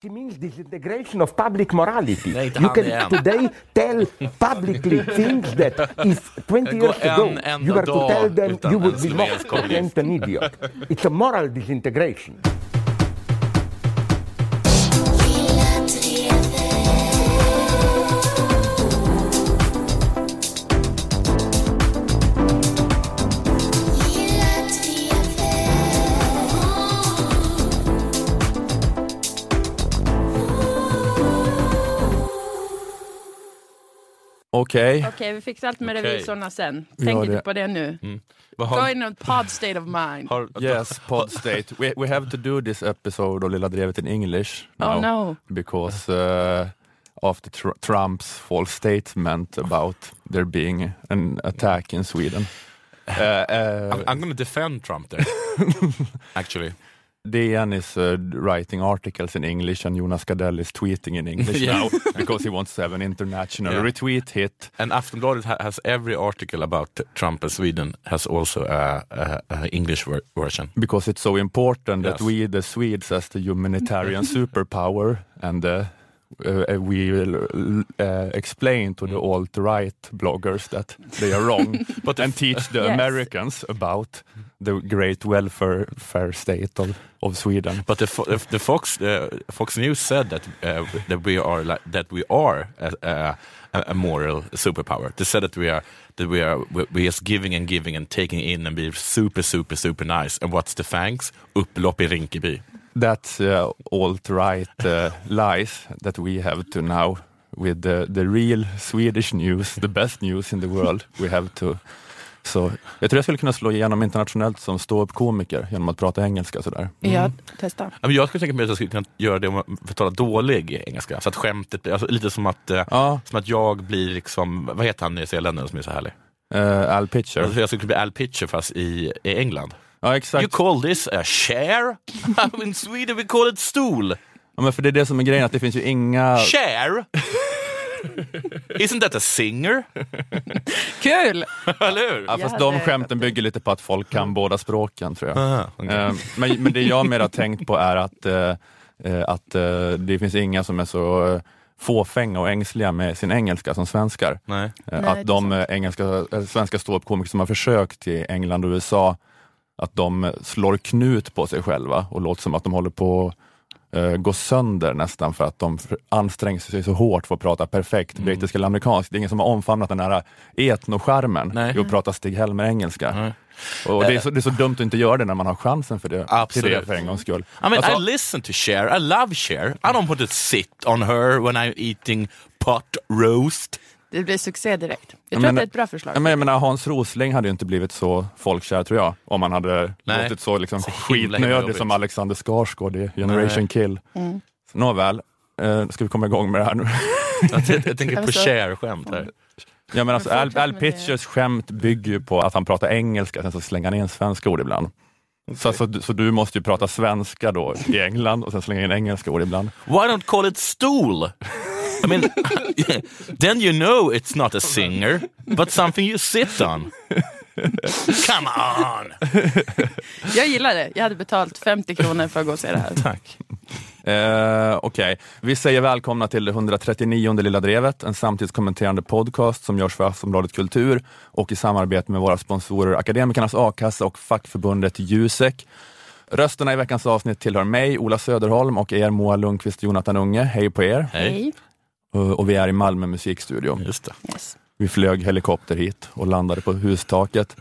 It means disintegration of public morality. You can today tell publicly things that if 20 Det years ago you were to tell them you would be mocked against an idiot. It's a moral disintegration. Okej, Okej, vi fixar allt med Okej. revisorerna sen. gör Tänk det. inte på det nu. Vad Go har, in a pod state of mind. har, yes, pod state. We, we have to do this episode of Lilla Drevet in English now. Oh no. because uh, after tr- Trump's false statement about there being an attack in Sweden. Uh, uh, I'm, I'm gonna defend Trump there. Actually. DN is uh, writing articles in English and Jonas Gardell is tweeting in English Yeah. now because he wants to have an international Yeah. retweet hit. And Aftonbladet ha- has every article about Trump and Sweden has also a, a, a English ver- version. Because it's so important that we, the Swedes, as the humanitarian superpower, and uh, uh, we will uh, explain to the alt-right bloggers that they are wrong But and teach the Yes. Americans about the great welfare fair state of, of Sweden. But the, the, Fox uh, Fox News said that uh, that we are like, that we are a, a, a moral superpower. They said that we are that we are we- just giving and giving and taking in and be super super super nice. And what's the thanks? Upplopp i Rinkeby. That's uh, alt-right uh, lies that we have to now with the, the real Swedish news, the best news in the world. We have to så jag tror jag skulle kunna slå igenom internationellt som ståuppkomiker genom att prata engelska sådär. Ja, testa. Ja, men Jag skulle tänka mig att jag skulle kunna göra det om jag får tala dålig engelska. Så att skämtet blir, alltså, lite som att, eh, Ja, som att jag blir liksom, vad heter han nyzeeländaren som är så härlig? uh, Al Pitcher. Alltså, jag skulle kunna bli Al Pitcher fast i, i England. Ja, exakt. You call this a chair? In Sweden we call it stool. Ja, men för det är det som är grejen, att det finns ju inga... Chair? Isn't that a singer? Kul! Eller hur? Ja, fast de skämten bygger lite på att folk kan båda språken tror jag. Aha, okej. Eh, men, men det jag mer har tänkt på är att, eh, eh, att eh, det finns inga som är så eh, fåfänga och ängsliga med sin engelska som svenskar. Nej. Att de engelska, svenska ståuppkomiker som har försökt i England och USA, att de slår knut på sig själva och låter som att de håller på uh, gå sönder nästan för att de anstränger sig så hårt för att prata perfekt Mm. brittiska eller amerikanskt. Det är ingen som har omfamnat den här etnoskärmen i att prata Stig-Helmer engelska. Nej. Och det, är så, det är så dumt att inte göra det när man har chansen för det, till det för en gångs skull. I mean, Alltså- I listen to Cher. I love Cher. I don't want to sit on her when I'm eating pot roast. Det blir succé direkt. Jag tror men- att det är ett bra förslag. Men jag menar, Hans Rosling hade ju inte blivit så folkkär tror jag, om han hade Nej. låtit så, liksom, Så skitnödig som Alexander Skarsgård i Generation Nej. Kill. Mm. Nåväl, eh, ska vi komma igång med det här nu? Jag, jag, jag tänker på Alltså- Cher-skämt här. Ja, men alltså, Al, Al. Pitchers skämt bygger ju på att han pratar engelska, sen så slänger han in svenska ord ibland. Så, så, så du måste ju prata svenska då i England och sen slänga in engelska ord ibland. Why don't call it stool? I mean, then you know it's not a singer, but something you sit on. Come on! Jag gillar det. Jag hade betalt 50 kronor för att gå och se det här. Tack. Eh, Okej, vi säger välkomna till det 139 Lilla Drevet, en samtidskommenterande podcast som görs för Aftonbladet Kultur och i samarbete med våra sponsorer Akademikernas A-kassa och fackförbundet Jusek. Rösterna i veckans avsnitt tillhör mig, Ola Söderholm och er Moa Lundqvist och Jonathan Unge. Hej på er! Hej. Eh, Och vi är i Malmö musikstudio. Just det. Yes. Vi flög helikopter hit och landade på hustaket.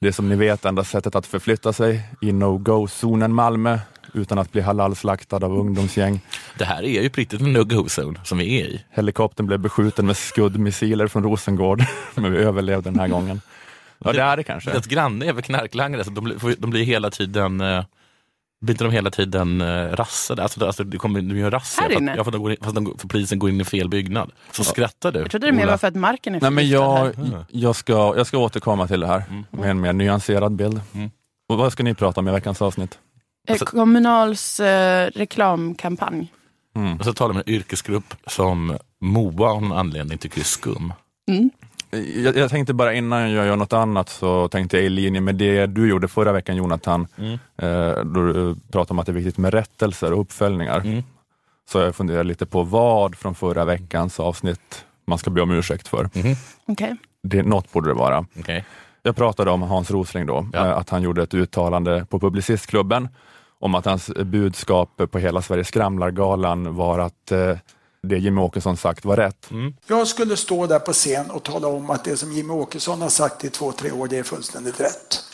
Det är som ni vet enda sättet att förflytta sig i no-go-zonen Malmö utan att bli halalslaktad av ungdomsgäng. Det här är ju på riktigt en no-go-zone som vi är i. Helikoptern blev beskjuten med skuddmissiler från Rosengård, men vi överlevde den här gången. Ja, det är det kanske. Deras granne är väl knarklangare, så de blir, de blir hela tiden eh, blir inte de hela tiden eh, rassade? Alltså, alltså, det kommer, de gör razzia Här för, inne? att, ja, för, att de går in, fast de, går- för polisen går in i fel byggnad. Så skrattar du. Jag trodde det mer var för att marken är Nej, men jag, här. jag, ska, jag ska återkomma till det här med en mer nyanserad bild. Mm. Och vad ska ni prata om i veckans avsnitt? Eh, Kommunals eh, reklamkampanj. Mm. Och så talar vi om en yrkesgrupp som Moa av någon anledning tycker är skum. Mm. Jag, jag tänkte bara innan jag gör något annat så tänkte jag i linje med det du gjorde förra veckan Jonathan, Mm. eh, då du pratade om att det är viktigt med rättelser och uppföljningar. Mm. Så jag funderar lite på vad från förra veckans avsnitt man ska be om ursäkt för. Okej. Det, något borde det vara. Okej. Jag pratade om Hans Rosling då, Ja. eh, att han gjorde ett uttalande på Publicistklubben om att hans budskap på Hela Sverige skramlar-galan var att eh, det Jimmy Åkesson sagt var rätt. Jag skulle stå där på scen och tala om att det som Jimmy Åkesson har sagt i två, tre år, det är fullständigt rätt.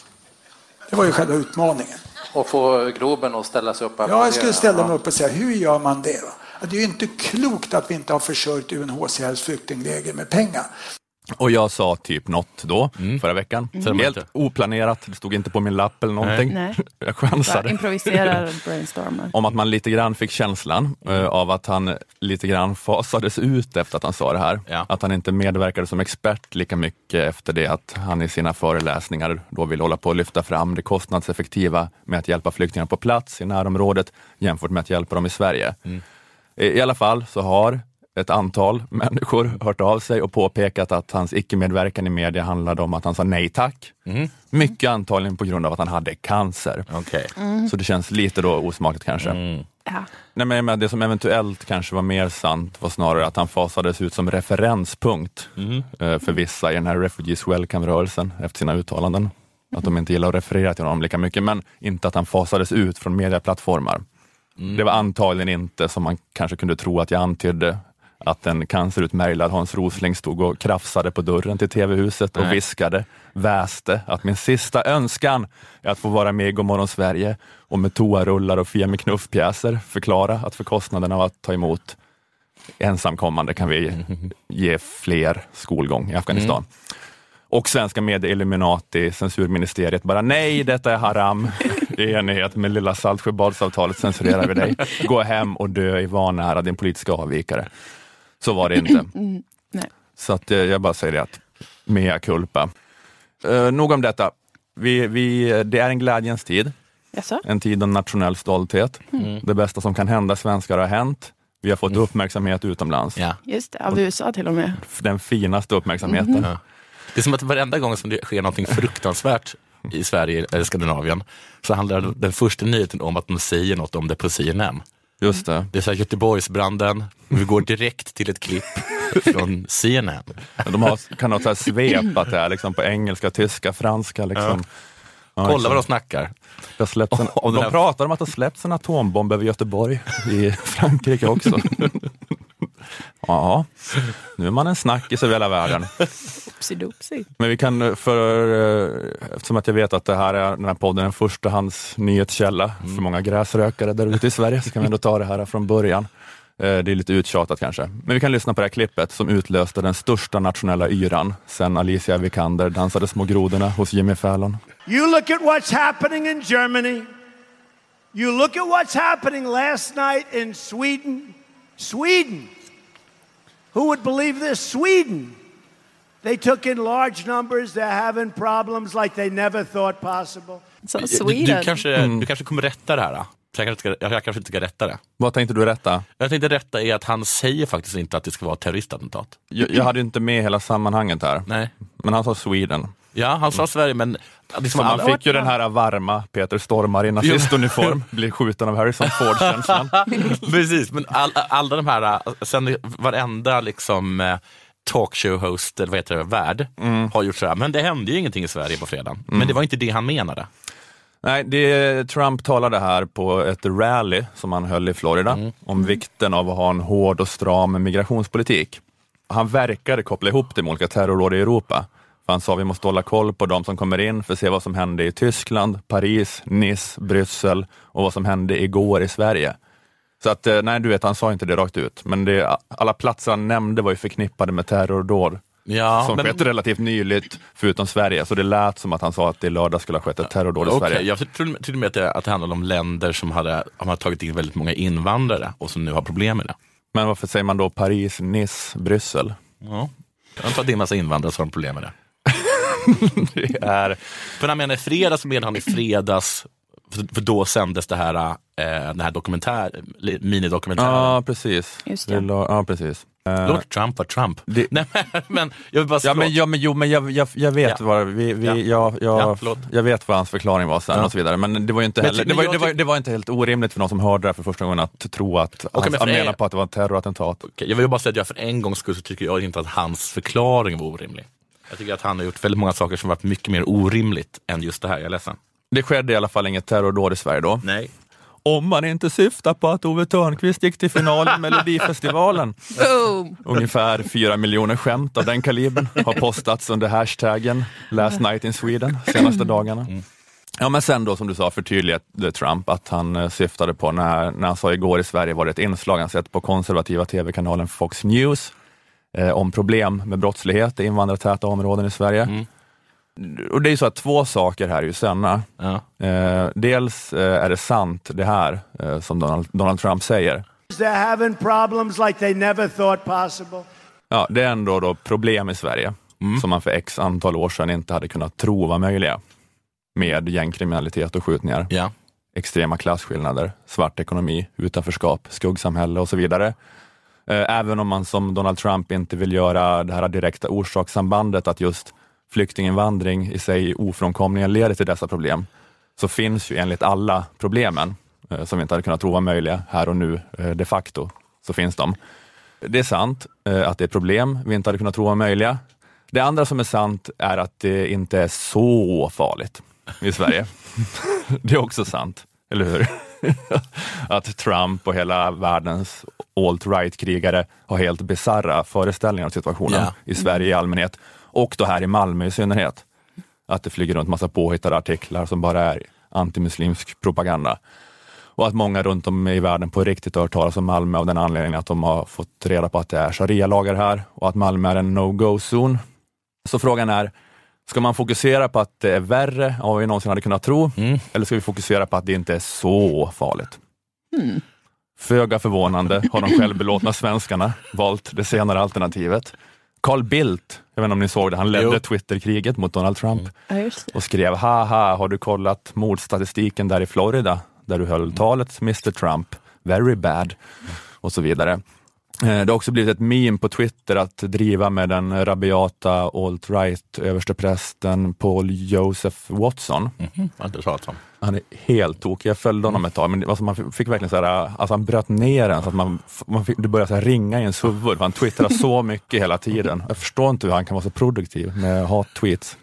Det var ju själva utmaningen. Och få Globen att ställa sig upp Ja, jag skulle ställa mig upp och säga, hur gör man det? Det är ju inte klokt att vi inte har försörjt UNHCRs flyktingläger med pengar. Och jag sa typ något då, Mm. förra veckan. var Helt oplanerat, det stod inte på min lapp eller någonting. Nej. Jag chansade. improviserar brainstormar. om att man lite grann fick känslan eh, av att han lite grann fasades ut efter att han sa det här. Ja. Att han inte medverkade som expert lika mycket efter det att han i sina föreläsningar då vill hålla på att lyfta fram det kostnadseffektiva med att hjälpa flyktingar på plats i närområdet jämfört med att hjälpa dem i Sverige. I, I alla fall så har ett antal människor hört av sig och påpekat att hans icke-medverkan i media handlade om att han sa nej tack. Mycket antagligen på grund av att han hade cancer. Okej. Så det känns lite då osmakligt kanske. Ja. Nej, men menar, det som eventuellt kanske var mer sant var snarare att han fasades ut som referenspunkt eh, för vissa i den här Refugees Welcome-rörelsen efter sina uttalanden. Att de inte gillar att referera till honom lika mycket, men inte att han fasades ut från medieplattformar. Det var antagligen inte som man kanske kunde tro att jag antydde, att en cancerutmärglad Hans Rosling stod och krafsade på dörren till TV-huset och Nej. viskade, väste att min sista önskan är att få vara med i Godmorgon Sverige och med toarullar och Fia med knuffpjäser förklara att för kostnaden av att ta emot ensamkommande kan vi ge fler skolgång i Afghanistan. Och svenska medier Illuminati, censurministeriet bara nej, detta är haram. I enighet med lilla Saltsjöbadsavtalet censurerar vi dig. Gå hem och dö i vanära din politiska avvikare. Så var det inte. nej. Så att, eh, jag bara säger det att mea culpa. Uh, nog om detta. Vi, vi, det är en glädjens tid, Jaså? en tid av nationell stolthet. Det bästa som kan hända svenskar har hänt. Vi har fått uppmärksamhet utomlands. Ja. Just det, av USA till och med. Den finaste uppmärksamheten. Ja. Det är som att varenda gång som det sker något fruktansvärt i Sverige eller Skandinavien så handlar den första nyheten om att de säger något om det på CNN. Just det. Det är så här Göteborgsbranden, vi går direkt till ett klipp från CNN. De har, kan ha så här svep att det är liksom på engelska, tyska, franska. Liksom. Ja, Kolla liksom. vad de snackar. Det en, de här- pratar om att det släppts en atombomb över Göteborg i Frankrike också. Ja, nu är man en snackis över hela världen. Men vi kan, för, eh, eftersom att jag vet att det här är, den här podden är en förstahands nyhetskälla Mm. för många gräsrökare där ute i Sverige, så kan vi ändå ta det här från början. Eh, Det är lite uttjatat kanske, men vi kan lyssna på det här klippet som utlöste den största nationella yran sen Alicia Vikander dansade Små grodorna hos Jimmy Fallon. You look at what's happening in Germany. You look at what's happening last night in Sweden. Sweden. Who would believe this? Sweden. They took in large numbers. They're having problems like they never thought possible. Du, Sweden. du, kanske, du kanske kommer rätta det här. då? Så jag, kanske inte ska, jag kanske inte ska rätta det. Vad tänkte du rätta? Jag tänkte rätta är att han säger faktiskt inte att det ska vara ett terroristattentat. Jag, jag hade inte med hela sammanhanget här, Nej. men han sa Sweden. Ja, han sa Sverige, men... Liksom alla, fick ju den här varma Peter Stormare i nazistuniform, blir skjuten av Harrison Ford-känslan. Precis, men all, alla de här, sen varenda liksom eh, talkshow-host, eller vad heter det, värd, har gjort så här, men det hände ju ingenting i Sverige på fredagen. Men det var inte det han menade. Nej, det, Trump talade här på ett rally som han höll i Florida om vikten av att ha en hård och stram migrationspolitik. Han verkade koppla ihop det med olika terrorråd i Europa. Han sa vi måste hålla koll på de som kommer in för att se vad som hände i Tyskland, Paris, Nice, Bryssel och vad som hände igår i Sverige. Så att, eh, nej du vet, han sa inte det rakt ut, men det, alla platser han nämnde var ju förknippade med terrordåd Ja, som men, skett relativt nyligt, förutom Sverige. Så det lät som att han sa att det i lördag skulle ha skett ett terrordåd i Okej, Sverige. jag tror till och med att det, att det handlade om länder som hade, hade tagit in väldigt många invandrare och som nu har problem med det. Men varför säger man då Paris, Nice, Bryssel? Ja. Jag antar att det är en massa invandrare som har problem med det. Det är, För han menar i fredags, så menar han i fredags för, för då sändes det här, eh, den här dokumentär, minidokumentären. Ja, precis. Just det. Ja, precis. Eh, Låt Trump vara Trump. det- Nej, men, jag vill bara Ja men, ja, men, jo, men jag, jag, jag vet Ja. vad vi, vi, Ja. jag, Ja, jag, förlåt. jag vet vad hans förklaring var sen Ja. och så vidare. Men det var ju inte heller, det var, det, var, det var inte helt orimligt för någon som hörde det här för första gången att tro att han, men för han menar på att det var ett terrorattentat. Okej, Jag vill bara säga att jag för en gångs skull så tycker jag inte att hans förklaring var orimlig. Jag tycker att han har gjort väldigt många saker som varit mycket mer orimligt än just det här. Jag är ledsen. Det skedde i alla fall inget terrordåd i Sverige då. Nej. Om man inte syftar på att Ove Thörnqvist gick till final i Melodifestivalen. Boom! Ungefär fyra miljoner skämt av den kalibern har postats under hashtaggen last night in Sweden senaste dagarna. Ja men sen då som du sa förtydligade Trump att han eh, syftade på när, när han sa igår i Sverige var det ett inslag han sett på konservativa tv-kanalen Fox News eh, om problem med brottslighet i invandrartäta områden i Sverige. Och det är ju så att två saker här är ju sanna. Ja. Eh, dels eh, är det sant det här eh, som Donald, Donald Trump säger. They're having problems like they never thought possible. Ja, det är ändå då problem i Sverige som man för x antal år sedan inte hade kunnat tro var möjliga. Med gängkriminalitet och skjutningar, Ja. extrema klasskillnader, svart ekonomi, utanförskap, skuggsamhälle och så vidare. Eh, även om man som Donald Trump inte vill göra det här direkta orsakssambandet att just flyktinginvandring i sig ofrånkomligen leder till dessa problem, så finns ju enligt alla problemen, eh, som vi inte hade kunnat tro var möjliga här och nu, eh, de facto, så finns de. Det är sant att det är problem vi inte hade kunnat tro var möjliga. Det andra som är sant är att det inte är så farligt i Sverige. det är också sant, eller hur? att Trump och hela världens alt-right-krigare har helt bizarra föreställningar om situationen Ja. i Sverige i allmänhet och då här i Malmö i synnerhet. Att det flyger runt massa påhittade artiklar som bara är antimuslimsk propaganda. Och att många runt om i världen på riktigt har hört talas om Malmö av den anledningen att de har fått reda på att det är sharia-lagar här och att Malmö är en no-go-zon. Så frågan är, ska man fokusera på att det är värre än vad vi någonsin hade kunnat tro? Eller ska vi fokusera på att det inte är så farligt? Föga förvånande har de självbelåtna svenskarna valt det senare alternativet. Carl Bildt, jag vet inte om ni såg det, han ledde. Twitterkriget mot Donald Trump det. och skrev haha, har du kollat mordstatistiken där i Florida där du höll talet Mr Trump, very bad och så vidare. Eh, Det har också blivit ett meme på Twitter att driva med den rabiata alt-right översteprästen Paul Joseph Watson. Talat om. Han är helt tokig. Jag följde honom ett tag, men alltså man fick verkligen så här, alltså han bröt ner en så att man, man fick, det började så ringa i ens huvud. Han twittrar så mycket hela tiden. Jag förstår inte hur han kan vara så produktiv med hat-tweets.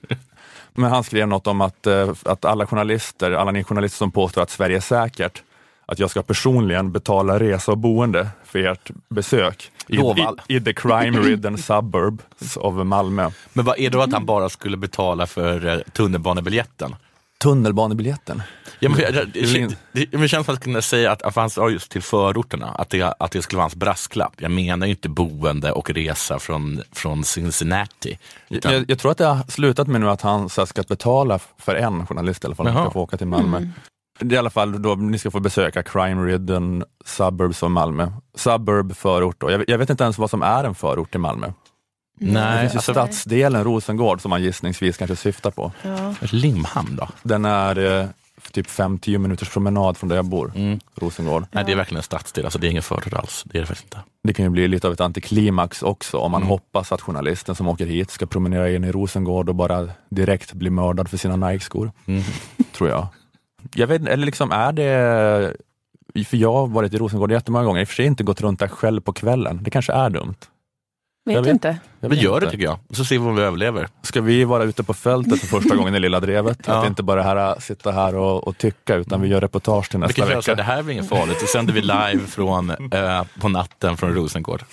Men han skrev något om att, eh, att alla journalister, alla ni journalister som påstår att Sverige är säkert, att jag ska personligen betala resa och boende för ert besök i, i, i the crime-ridden suburbs av Malmö. Men vad är det då att han bara skulle betala för eh, tunnelbanebiljetten? Tunnelbanebiljetten. Ja, men, det, det, Det det, känns som att kunna säga att, att han sa just till förorterna, att det, att det skulle vara hans brasklapp. Jag menar ju inte boende och resa från, från Cincinnati. Utan, Jag, jag tror att det har slutat med nu att han ska betala för en journalist i alla fall, om han Jaha. ska få åka till Malmö. Är i alla fall då ni ska få besöka crime-ridden suburbs av Malmö. Suburb, förort då. Jag, jag vet inte ens vad som är en förort till Malmö. Det nej, finns ju alltså, stadsdelen Rosengård som man gissningsvis kanske syftar på. Ja. Limhamn då? Den är eh, typ 5-10 minuters promenad från där jag bor, Mm. Rosengård. Nej, det är verkligen en stadsdel, alltså det är ingen förort alls. Det är det faktiskt inte. Det kan ju bli lite av ett antiklimax också om man Mm. hoppas att journalisten som åker hit ska promenera in i Rosengård och bara direkt bli mördad för sina Nike-skor. Mm. Tror jag. Jag vet eller liksom är det, för jag har varit i Rosengård jättemånga gånger, i och för sig inte gått runt där själv på kvällen. Det kanske är dumt. Vet, Jag vet. inte. Jag Men vet gör det tycker jag, så ser vi om vi överlever. Ska vi vara ute på fältet för första gången i Lilla Drevet? Ja. Att inte bara här, sitta här och, och tycka, utan vi gör reportage till Vi nästa kan köra så här, vecka. det här är väl inget farligt, så sänder vi live från, eh, på natten från Rosengård.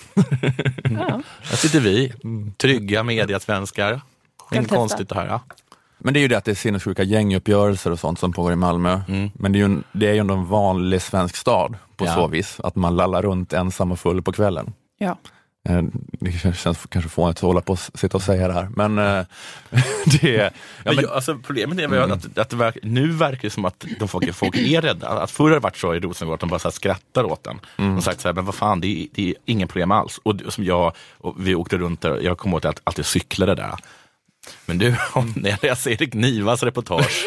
Ja. Där sitter vi, trygga mediasvenskar. Inget konstigt det här. Ja. Men det är ju det att det är sinnessjuka gänguppgörelser och sånt som pågår i Malmö. Mm. Men det är, ju en, det är ju ändå en vanlig svensk stad på Ja. så vis, att man lallar runt ensam och full på kvällen. Ja. Eh, Det känns, kanske fånigt att hålla på och sitta och säga det här, men eh, det är... Ja, Men men, alltså, problemet är väl att, att det verk, nu verkar det som att de folk, folk är rädda. Att förr har det varit så i Rosengård att de bara så här skrattar åt den. Mm. De sagt så här, men vad fan, det är, det är inga problem alls. Och som jag, och vi åkte runt där, jag kommer ihåg att jag alltid cyklade där. Men du, om när jag läser Erik Nivas reportage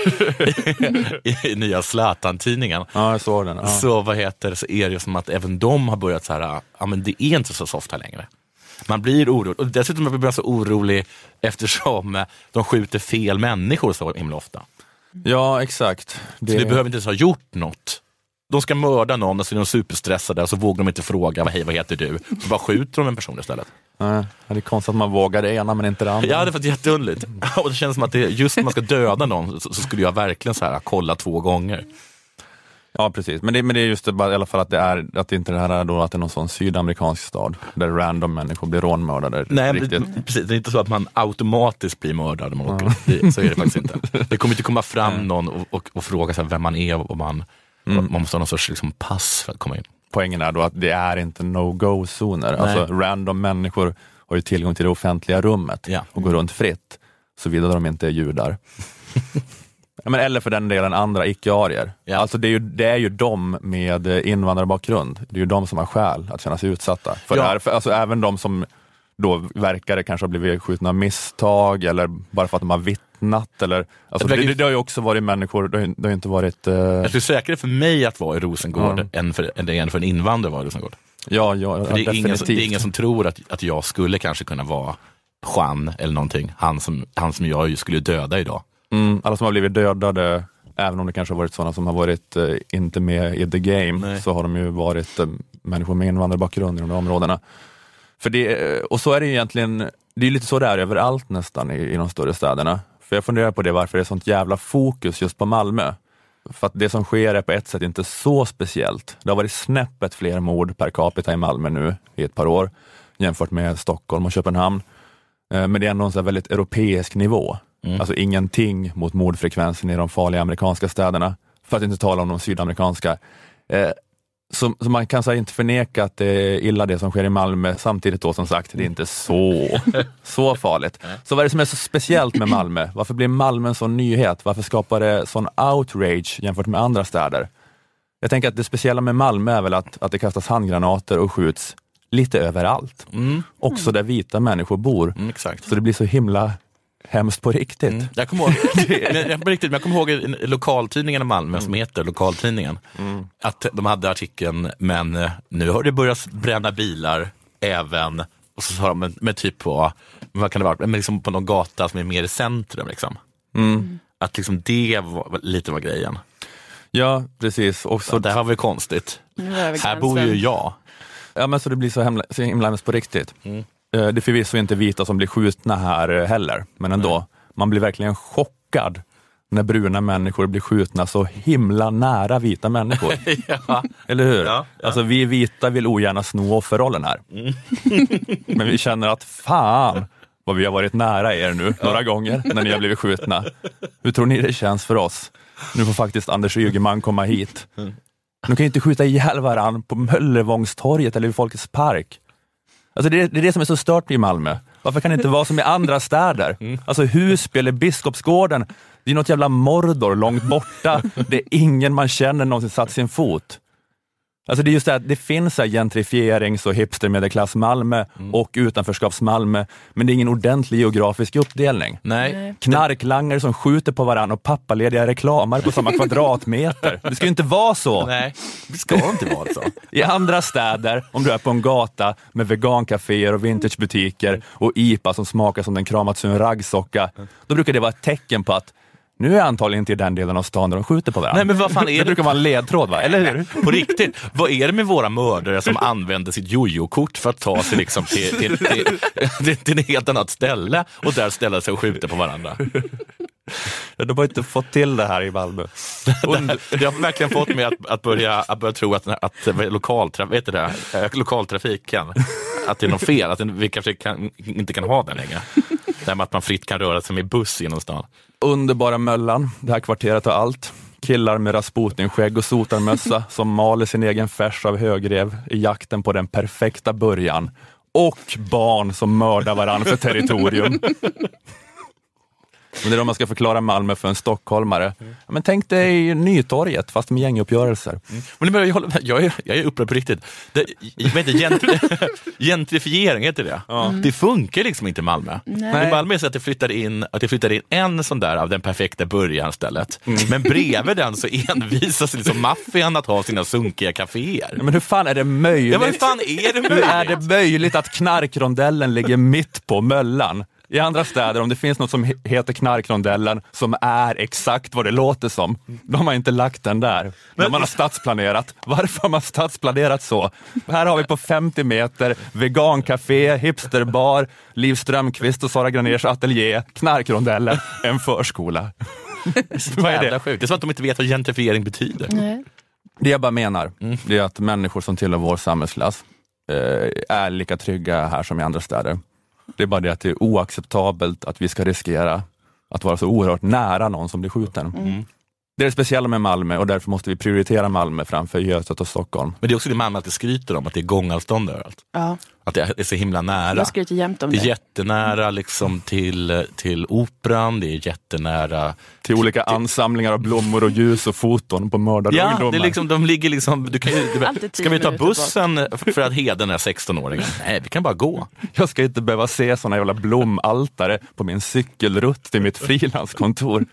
i, i nya Zlatan-tidningen, Ja, den. Ja. så, vad heter, det, så är det som att även de har börjat så här, ja men det är inte så soft här längre. Man blir orolig, och dessutom blir man så orolig eftersom eh, de skjuter fel människor så himla ofta. ja, exakt. Så det behöver inte ens ha gjort något. De ska mörda någon och så är de superstressade och så vågar de inte fråga, hej vad heter du? Så bara skjuter de en person istället. Nej, det är konstigt att man vågar det ena men inte det andra. Ja, det var jätteunderligt. Och det känns som att det, just när man ska döda någon så, så skulle jag verkligen så här, kolla två gånger. Ja, precis. Men det, men det är just det, bara, i alla fall att det, är, att det inte det här är då att det är någon sån sydamerikansk stad där random människor blir rånmördade. Nej, riktigt. precis, det är inte så att man automatiskt blir mördad när man åker. Så är det faktiskt inte. Det kommer inte komma fram någon och, och, och fråga sig vem man är och man, man måste ha någon sorts liksom, pass för att komma in. Poängen är då att det är inte no-go-zoner. Alltså random människor har ju tillgång till det offentliga rummet Ja. och går runt fritt, såvida de inte är judar. Men eller för den delen andra icke-arier. Ja. Alltså det är, ju, det är ju de med invandrarbakgrund, det är ju de som har skäl att känna sig utsatta. För Ja. det här, för, alltså även de som då verkar kanske ha blivit skjutna av misstag eller bara för att de har vittnat. Eller, alltså Det det, det, har ju också varit människor, det har, det har inte varit... eh, Jag tror säkrare för mig att vara i Rosengård Ja. än, för, än för en invandrare att vara i Rosengård. ja, ja, För det, är ingen, det är ingen som tror att, att jag skulle kanske kunna vara Juan eller någonting. Han som, han som jag skulle döda idag. Mm, alla som har blivit dödade, även om det kanske har varit sådana som har varit eh, inte med i the game, Nej. så har de ju varit eh, människor med invandrarbakgrund i de här områdena. För det, eh, och så är det ju egentligen, det är lite så det är överallt nästan i, i de större städerna. För jag funderar på det, varför det är sånt jävla fokus just på Malmö. För att det som sker är på ett sätt inte så speciellt. Det har varit snäppet fler mord per capita i Malmö nu i ett par år jämfört med Stockholm och Köpenhamn. Eh, Men det är ändå en väldigt europeisk nivå. Alltså ingenting mot mordfrekvensen i de farliga amerikanska städerna, för att inte tala om de sydamerikanska. Så, så man kan så inte förneka att det är illa det som sker i Malmö, samtidigt då som sagt, det är inte så, så farligt. Så vad är det som är så speciellt med Malmö? Varför blir Malmö en sån nyhet? Varför skapar det sån outrage jämfört med andra städer? Jag tänker att det speciella med Malmö är väl att, att det kastas handgranater och skjuts lite överallt. Också där vita människor bor. Mm. Så det blir så himla hemskt på riktigt. Mm. Jag kommer ihåg, men, jag, på riktigt, men jag kommer ihåg en- lokaltidningen i Malmö som heter Lokaltidningen. Att de hade artikeln, men eh, nu har det börjat bränna bilar även, och så sa de, men, men typ på, vad kan det vara, men liksom på någon gata som är mer i centrum. Liksom. Att liksom det var, lite var grejen. Ja, precis. Och så, Så det här var ju konstigt. Nu är vi Här bor ju jag. ja, men så det blir så himla, så himla hemskt på riktigt. Mm. Eh, Det är förvisso inte vita som blir skjutna här eh, heller, men ändå. Man blir verkligen chockad när bruna människor blir skjutna så himla nära vita människor. ja. Eller hur? Ja, ja. Alltså vi vita vill ogärna sno offerrollen här. Men vi känner att fan vad vi har varit nära er nu några gånger när ni har blivit skjutna. Hur tror ni det känns för oss? Nu får faktiskt Anders Ygeman komma hit. De kan ju inte skjuta ihjäl varandra på Möllevångstorget eller i Folkets park. Alltså det, är, det är det som är så stört i Malmö. Varför kan det inte vara som i andra städer? Alltså Husby eller Biskopsgården, det är något jävla Mordor långt borta. Det är ingen man känner någonsin satt sin fot. Alltså det är just det att det finns så här gentrifierings och hipstermedelklass Malmö och utanförskaps Malmö, men det är ingen ordentlig geografisk uppdelning. Nej. Knarklangare som skjuter på varandra och pappalediga reklamare på samma kvadratmeter. Det ska ju inte vara så. Nej, det ska inte vara så. I andra städer, om du är på en gata med vegankaféer och vintagebutiker och IPA som smakar som den kramats ur en raggsocka, då brukar det vara ett tecken på att nu är antagligen inte i den delen av stan där de skjuter på varandra. Nej, men vad fan är det det? brukar vara en ledtråd, va? eller hur? På riktigt, vad är det med våra mördare som använder sitt jojo-kort för att ta sig liksom till, till, till, till, ett helt annat ställe och där ställa sig och skjuta på varandra? De har inte fått till det här i Malmö. Det, det har verkligen fått mig att, att, börja, att börja tro att, att lokaltra, vet du det, eh, lokaltrafiken, att det är något fel, att vi kanske kan, inte kan ha den längre. Det här med att man fritt kan röra sig med buss genom stan. Underbara Möllan, det här kvarteret har allt. Killar med Rasputin-skägg och sotarmössa som maler sin egen färs av högrev i jakten på den perfekta början. Och barn som mördar varandra för territorium. Men det är då man ska förklara Malmö för en stockholmare. Ja, Men tänk dig Nytorget fast med gänguppgörelser. Men det- jag, håller, jag, är, jag är upprörd på riktigt. Det, jag vet inte, gentri, gentrifiering, heter det Det funkar liksom inte i Malmö. I Malmö är det så att det flyttar in, att det flyttar in en sån där av den perfekta början stället. Men bredvid den så envisas liksom maffian att ha sina sunkiga kaféer. Ja, Men hur fan är det möjligt? Ja, vad fan är det Hur är möjligt? det möjligt att knarkrondellen ligger mitt på Möllan? I andra städer, om det finns något som he- heter knarkrondellen, som är exakt vad det låter som, de har inte lagt den där. När man har stadsplanerat. Varför har man stadsplanerat så? Här har vi på 50 meter vegancafé, hipsterbar, Liv Strömquist och Sara Graners ateljé, knarkrondellen, en förskola. vad är det? Sjukt. Det är som att de inte vet vad gentrifiering betyder. Nej. Det jag bara menar, det är att människor som tillhör vår samhällsklass eh, är lika trygga här som i andra städer. Det är bara det att det är oacceptabelt att vi ska riskera att vara så oerhört nära någon som blir skjuten. Det är det speciella med Malmö och därför måste vi prioritera Malmö framför Götet och Stockholm. Men det är också det Malmö alltid skryter om, att det är gångavstånd överallt. Ja, Att det är så himla nära. jag skryter jämt om Det är det. jättenära liksom till, till operan, det är jättenära Till olika ansamlingar av blommor och ljus och foton på mördade Ja, ungdomar. det är liksom, de ligger liksom, du kan tio ska vi ta bussen för att hedra den här 16-åringen? Nej, vi kan bara gå. Jag ska inte behöva se såna jävla blomaltare på min cykelrutt till mitt frilanskontor.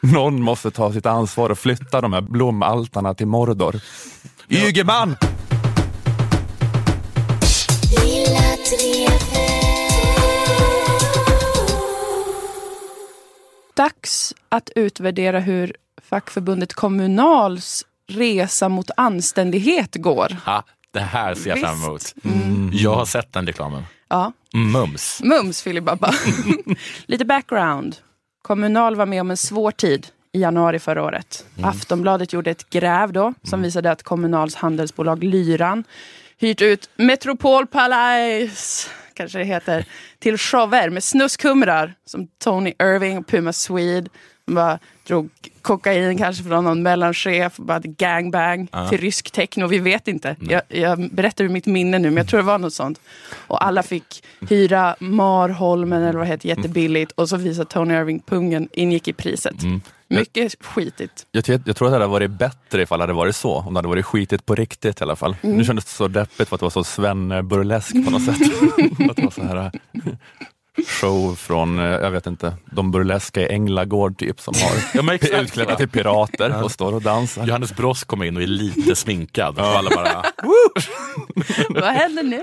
Någon måste ta sitt ansvar och flytta de här blomaltarna till Mordor. Ygeman! Dags att utvärdera hur fackförbundet Kommunals resa mot anständighet går. Ja, det här ser jag fram emot. Visst. Mm. Jag har sett den reklamen. Ja. Mums. Mums filibabba. Lite background. Kommunal var med om en svår tid i januari förra året. Aftonbladet gjorde ett gräv då som visade att Kommunals handelsbolag Lyran hyrt ut Metropol Palace, kanske det heter, till shower med snuskhumrar som Tony Irving och Puma Swede. De bara drog kokain kanske från någon mellanchef bara gangbang till rysk techno. Vi vet inte. Jag, jag berättar ur mitt minne nu, men jag tror det var något sånt. Och alla fick hyra Marholmen eller vad det heter jättebilligt och så visade Tony Irving pungen ingick i priset. Mycket skitigt. Jag, tror- jag tror att det hade varit bättre ifall det hade varit så, om det hade varit skitigt på riktigt i alla fall. Nu kändes det så deppigt för att det var så Svenne-burlesk på något sätt. att det var så här show från, eh, jag vet inte, de burleska i Änglagård typ som har Ja, exakt. utklädda till pirater och står och dansar. Johannes Brost kommer in och är lite sminkad. Och alla bara, vad händer nu?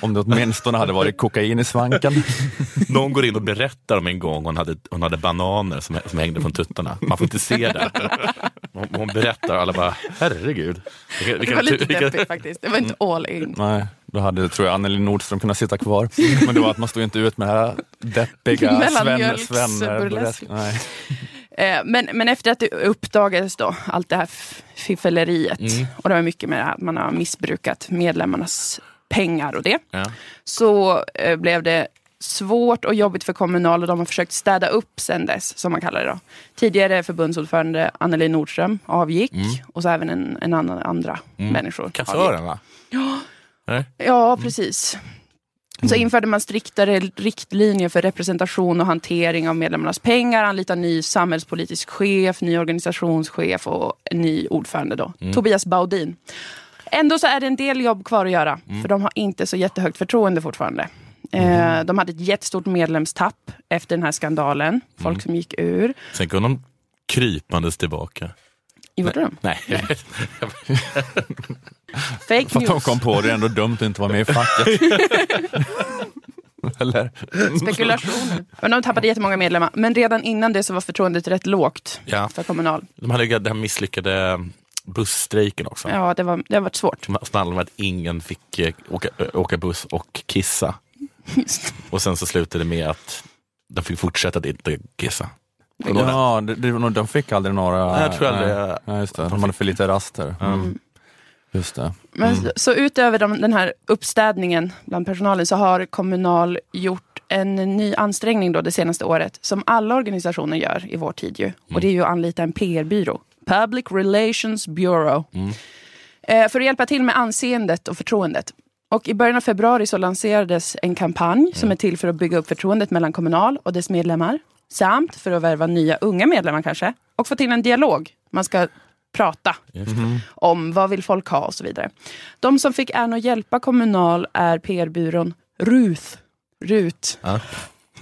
Om det åtminstone hade varit kokain i svanken. någon går in och berättar om en gång hon hade, hon hade bananer som, som hängde från tuttarna. Man får inte se det. Hon, hon berättar och alla bara, herregud. Vilka, Det vilka, var lite deppigt faktiskt. Det var inte all in. Nej, då hade tror jag Anneli Nordström kunnat sitta kvar. Men det var att man stod inte ut med det här deppiga Sven, Sven. Nej. Eh, Men, men efter att det uppdagades då, allt det här f- fiffleriet Mm. och det var mycket med att man har missbrukat medlemmarnas pengar och det. Ja. Så eh, blev det svårt och jobbigt för Kommunal och de har försökt städa upp sen dess, som man kallar det då. Tidigare förbundsordförande Anneli Nordström avgick Mm. och så även en, en annan andra människor. avgick. Kassören va? Nej? Ja, precis. Så införde man striktare riktlinjer för representation och hantering av medlemmarnas pengar, anlitade ny samhällspolitisk chef, ny organisationschef och ny ordförande då, Tobias Baudin. Ändå så är det en del jobb kvar att göra, för de har inte så jättehögt förtroende fortfortfarande. Eh, de hade ett jättestort medlemstapp efter den här skandalen, folk som gick ur. Sen kom de krypandes tillbaka. Gjorde de? Nej, Fake För att de news, kom på det är ändå dumt att inte vara med i facket. Eller? spekulationer. Men de tappade jättemånga medlemmar. Men redan innan det så var förtroendet rätt lågt Ja. för Kommunal. de hade ju den här misslyckade busstrejken också. Ja, det, var, det har varit svårt. Som handlade om att ingen fick eh, åka, ö, åka buss och kissa. Och sen så slutade det med att de fick fortsätta att inte kissa. Ja, nog- de fick aldrig några... Nej, jag tror aldrig- nej, nej, just det. De hade för lite raster. Mm. Just det. Men, så- utöver de, den här uppstädningen bland personalen så har Kommunal gjort en ny ansträngning då det senaste året som alla organisationer gör i vår tid ju. Och det är ju att anlita en PR-byrå. Public Relations Bureau. Eh, för att hjälpa till med anseendet och förtroendet. Och i början av februari så lanserades en kampanj som Mm. är till för att bygga upp förtroendet mellan Kommunal och dess medlemmar. Samt för att värva nya unga medlemmar kanske. Och få till en dialog. Man ska prata om vad vill folk ha och så vidare. De som fick äran att hjälpa Kommunal är PR-byrån Ruth. Rut. Ja.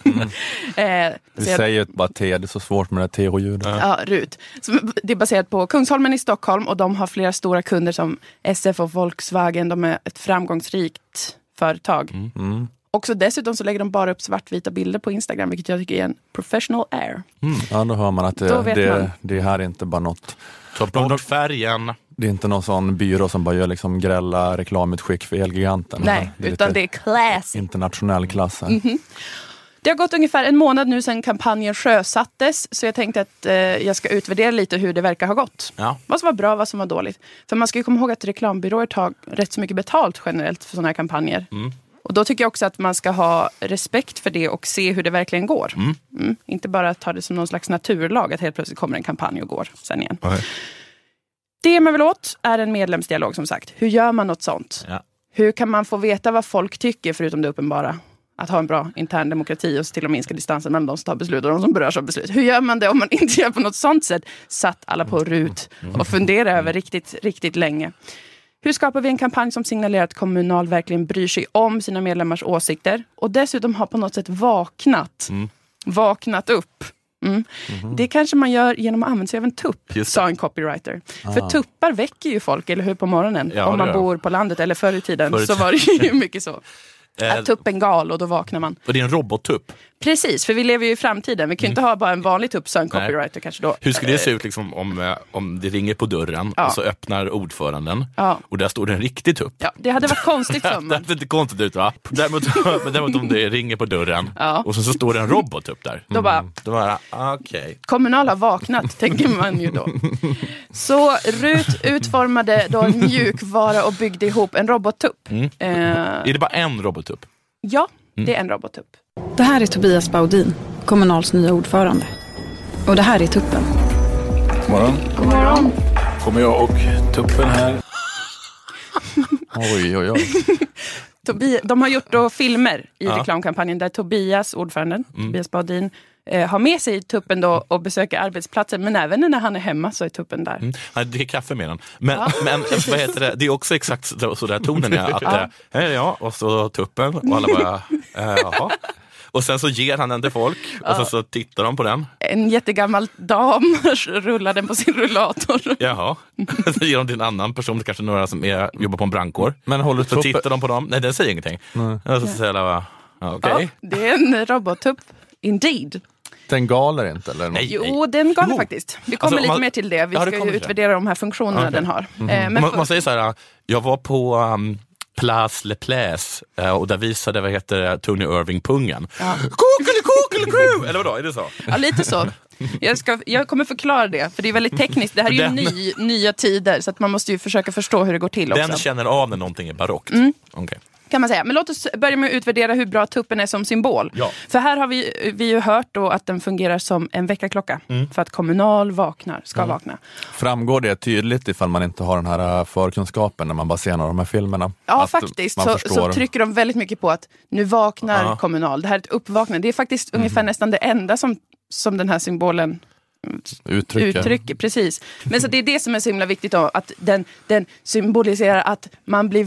eh, Vi säger bara T, det är så svårt med det TH-ljudet. Ja, RUT. Som, det är baserat på Kungsholmen i Stockholm och de har flera stora kunder som SF och Volkswagen. De är ett framgångsrikt företag. Mm. Också dessutom så lägger de bara upp svartvita bilder på Instagram, vilket jag tycker är en professional air. Ja, då hör man att det, det, man. det här är inte bara något Ta bort färgen. Det är inte någon sån byrå som bara gör liksom grälla reklamutskick för Elgiganten. Nej, det utan lite det är classy. internationell klass. här. Det har gått ungefär en månad nu sedan kampanjen sjösattes, så jag tänkte att eh, jag ska utvärdera lite hur det verkar ha gått. Ja. Vad som var bra, vad som var dåligt. För man ska ju komma ihåg att reklambyråer tar rätt så mycket betalt generellt för sådana här kampanjer. Och då tycker jag också att man ska ha respekt för det och se hur det verkligen går. Mm. Inte bara ta det som någon slags naturlag att helt plötsligt kommer en kampanj och går sen igen. Nej. Det man vill åt är en medlemsdialog som sagt. Hur gör man något sånt? Ja. Hur kan man få veta vad folk tycker förutom det uppenbara? Att ha en bra intern demokrati och se till att minska distansen mellan de som tar beslut och de som berörs av beslut. Hur gör man det om man inte gör på något sånt sätt? Satt alla på RUT och funderade över riktigt, riktigt länge. Hur skapar vi en kampanj som signalerar att Kommunal verkligen bryr sig om sina medlemmars åsikter och dessutom har på något sätt vaknat, vaknat upp? Mm. Det kanske man gör genom att använda sig av en tupp, Just sa en copywriter. För tuppar väcker ju folk, eller hur, på morgonen. Ja, om man bor på landet, eller förr i tiden Förr i så var det ju mycket så. Eh, Att tuppen gal och då vaknar man. och det är en robottupp. Precis, för vi lever ju i framtiden. Vi kan ju inte ha bara en vanlig tupp, sa en copywriter kanske då. Hur skulle det se ut liksom, om, eh, om det ringer på dörren Ja. och så öppnar ordföranden Ja. och där står det en riktig tupp? Ja, det hade varit konstigt för Det ser inte konstigt ut va? Däremot, men däremot om det ringer på dörren Ja. och så, så står det en robottupp där. Då bara, Då bara, ah, okej. Kommunal har vaknat, tänker man ju då. Så RUT utformade då en mjukvara och byggde ihop en robottupp. Eh, Är det bara en robottupp? ja, det är en robottupp. Det här är Tobias Baudin, Kommunals nya ordförande. Och det här är Tuppen. morgon. Kommer jag och tuppen här. Oj, oj, oj. Tobi- de har gjort då filmer i Ja. reklamkampanjen där Tobias, ordföranden, Tobias Baudin, eh, har med sig tuppen då och besöker arbetsplatsen. Men även när han är hemma så är tuppen där. Mm. Han dricker kaffe med den. Men, men vad heter det? det är också exakt så, där tonen är. Att, ja. Hej, ja, och så tuppen och alla bara, eh, jaha. Och sen så ger han den till folk och så, så tittar de på den. En jättegammal dam rullar den på sin rullator. Jaha. Så ger de till en annan person, kanske några som är, jobbar på en brandkår. Men håller Så tuppen... tittar de på dem. Nej, den säger ingenting. Och så säger alla bara, ja, okej. Ja, det är en robottupp. Indeed. Den galer inte? Eller? Nej. Jo, den det Jo. faktiskt. Vi Alltså, kommer om lite man- mer till det. Vi Ja, det ska det. utvärdera de här funktionerna Okej. den har. Eh, Men man, för- man säger så här, jag var på um, Place Le Place eh, och där visade vad heter Tony Irving pungen. Ja. Eller vadå, är det så? Ja, lite så. Jag, ska, jag kommer förklara det, för det är väldigt tekniskt. Det här är ju Den- ny, nya tider, så att man måste ju försöka förstå hur det går till också. Den känner av när någonting är barockt. Okej. Kan man säga. Men låt oss börja med att utvärdera hur bra tuppen är som symbol. Ja. För här har vi, vi ju hört då att den fungerar som en väckarklocka. Mm. För att Kommunal vaknar, ska vakna. Framgår det tydligt ifall man inte har den här äh, förkunskapen när man bara ser några av de här filmerna? Ja, Att faktiskt. man Så, förstår. så trycker de väldigt mycket på att nu vaknar Ja. Kommunal. Det här är ett uppvaknande. Det är faktiskt Mm. ungefär nästan det enda som, som den här symbolen uttrycker. uttrycker. Precis. Men så det är det som är så himla viktigt då, att den, den symboliserar att man blir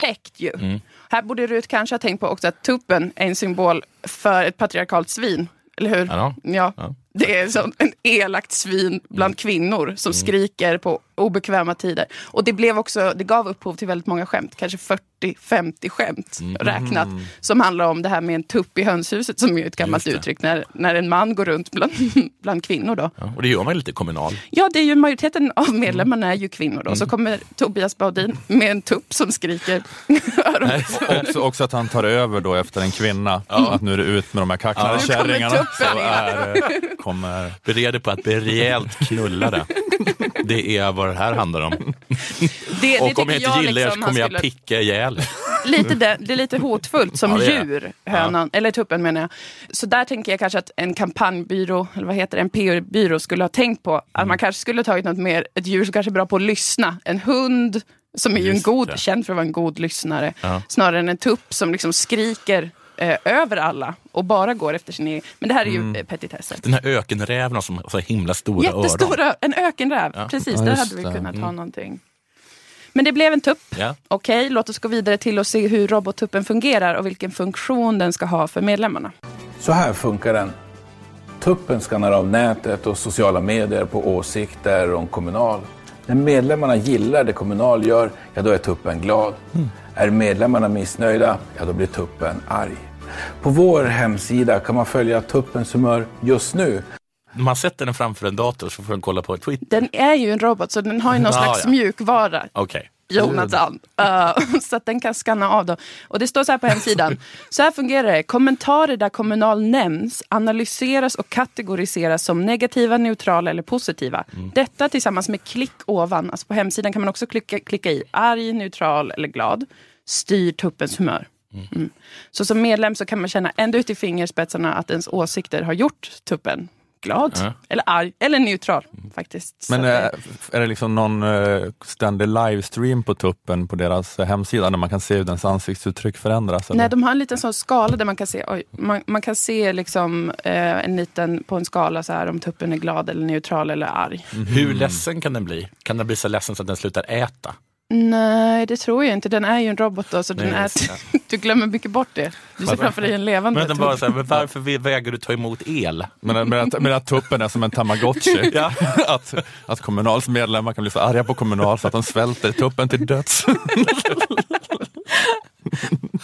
Täckt ju. Mm. Här borde Rut kanske ha tänkt på också att tuppen är en symbol för ett patriarkalt svin. Eller hur? Ja. Ja. Ja. Det är som en elakt svin bland kvinnor som skriker på obekväma tider. Och det, blev också, det gav upphov till väldigt många skämt, kanske 40-50 skämt räknat. Som handlar om det här med en tupp i hönshuset som är ett gammalt uttryck när, när en man går runt bland, bland kvinnor. Då. Ja, och det gör man ju lite kommunal. Ja, det är ju majoriteten av medlemmarna är ju kvinnor. Då. Så kommer Tobias Baudin med en tupp som skriker. också, också att han tar över då efter en kvinna. Att nu är det ut med de här kacklade Ja. Kommer kärringarna. tuppen Så in. är, kommer... Bered dig på att bli rejält knullade. Det är vad det här handlar om. Det, det Och om jag inte gillar er liksom så han kommer jag skulle- picka ihjäl lite det, det är lite hotfullt som Ja, djur, hönan, eller tuppen menar jag. Så där tänker jag kanske att en kampanjbyrå, eller vad heter det, en PR-byrå skulle ha tänkt på att Mm. man kanske skulle tagit något mer, ett djur som kanske är bra på att lyssna. En hund som är ju en Just god, det. känd för att vara en god lyssnare. Ja. Snarare än en tupp som liksom skriker eh, över alla och bara går efter sin egen. Men det här är ju Mm. mm. petitesser. Den här ökenräven som har så himla stora öron. Jättestora, en ökenräv. Ja. Precis, Ja, där hade vi det. kunnat ha Mm. någonting. Men det blev en tupp. Ja. Okej, låt oss gå vidare till att se hur robottuppen fungerar och vilken funktion den ska ha för medlemmarna. Så här funkar den. Tuppen skannar av nätet och sociala medier på åsikter om Kommunal. När medlemmarna gillar det Kommunal gör, ja då är tuppen glad. Är medlemmarna missnöjda, ja då blir tuppen arg. På vår hemsida kan man följa tuppens humör just nu. Man sätter den framför en dator så får den kolla på Twitter. Den är ju en robot, så den har ju någon Ja, slags ja. mjukvara. Okej. Jonathan. Uh, så att den kan skanna av. Då. Och det står så här på hemsidan. Så här fungerar det. Kommentarer där kommunal nämns analyseras och kategoriseras som negativa, neutrala eller positiva. Detta tillsammans med klick ovan. Alltså på hemsidan kan man också klicka, klicka i arg, neutral eller glad. Styr tuppens humör. Mm. Så som medlem så kan man känna ända ut i fingerspetsarna att ens åsikter har gjort tuppen glad, Ja. eller arg, eller neutral faktiskt. Så Men att eh, är det liksom någon eh, ständig livestream på tuppen på deras hemsida där man kan se hur dens ansiktsuttryck förändras? eller? Nej, de har en liten sån skala där man kan se, oj, man, man kan se liksom, eh, en liten, på en skala så här, om tuppen är glad eller neutral eller arg. Hur ledsen kan den bli? Kan den bli så ledsen så att den slutar äta? Nej, det tror jag inte. Den är ju en robot då, så den Nej, äter, du glömmer mycket bort det. Du ser framför dig en levande Men den bara så här, men varför vägrar du ta emot el? Men, men, att, men att tuppen är som en tamagotchi. Ja. att, att Kommunals medlemmar kan bli så arga på Kommunal så att de svälter tuppen till döds.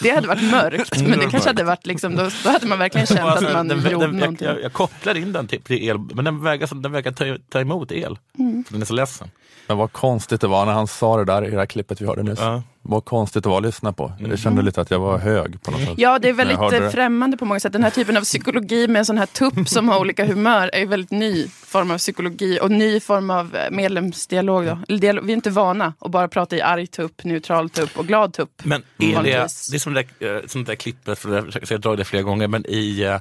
Det hade varit mörkt, men det kanske hade varit liksom, då, då hade man verkligen känt Alltså, att man den, gjorde den, någonting. jag, jag kopplar in den till, till el, men den vägrar, den vägrar ta, ta emot el. Mm. För den är så ledsen. Men vad konstigt det var när han sa det där i det här klippet vi hörde nyss. Ja. Vad konstigt det var att lyssna på. Jag kände lite att jag var hög på något sätt. Ja, det är väldigt främmande på många sätt. Den här typen av psykologi med en sån här tupp som har olika humör är ju väldigt ny form av psykologi och ny form av eh, medlemsdialog. Då. Vi är inte vana att bara prata i arg tupp, neutral tupp och glad tupp. Men är det, det är som det där, eh, som det där klippet, för jag ska dra det flera gånger, men i, eh,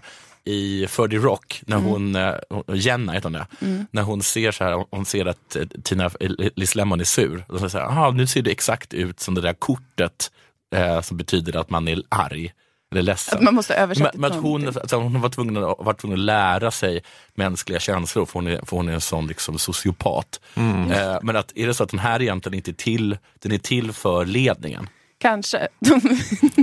i 30 Rock, när Mm. hon, eh, Jenna heter hon det, när hon ser så här, hon ser att eh, Tina Liz Lemon är sur. Och så säger aha, nu ser det exakt ut som det där kortet eh, som betyder att man är arg eller ledsen. Att man måste översätta Men, men hon, alltså, hon var, tvungen att, var tvungen att lära sig mänskliga känslor, för hon är, för hon är en sån liksom, sociopat. Mm. Eh, men att, är det så att den här egentligen inte är till, den är till för ledningen? Kanske.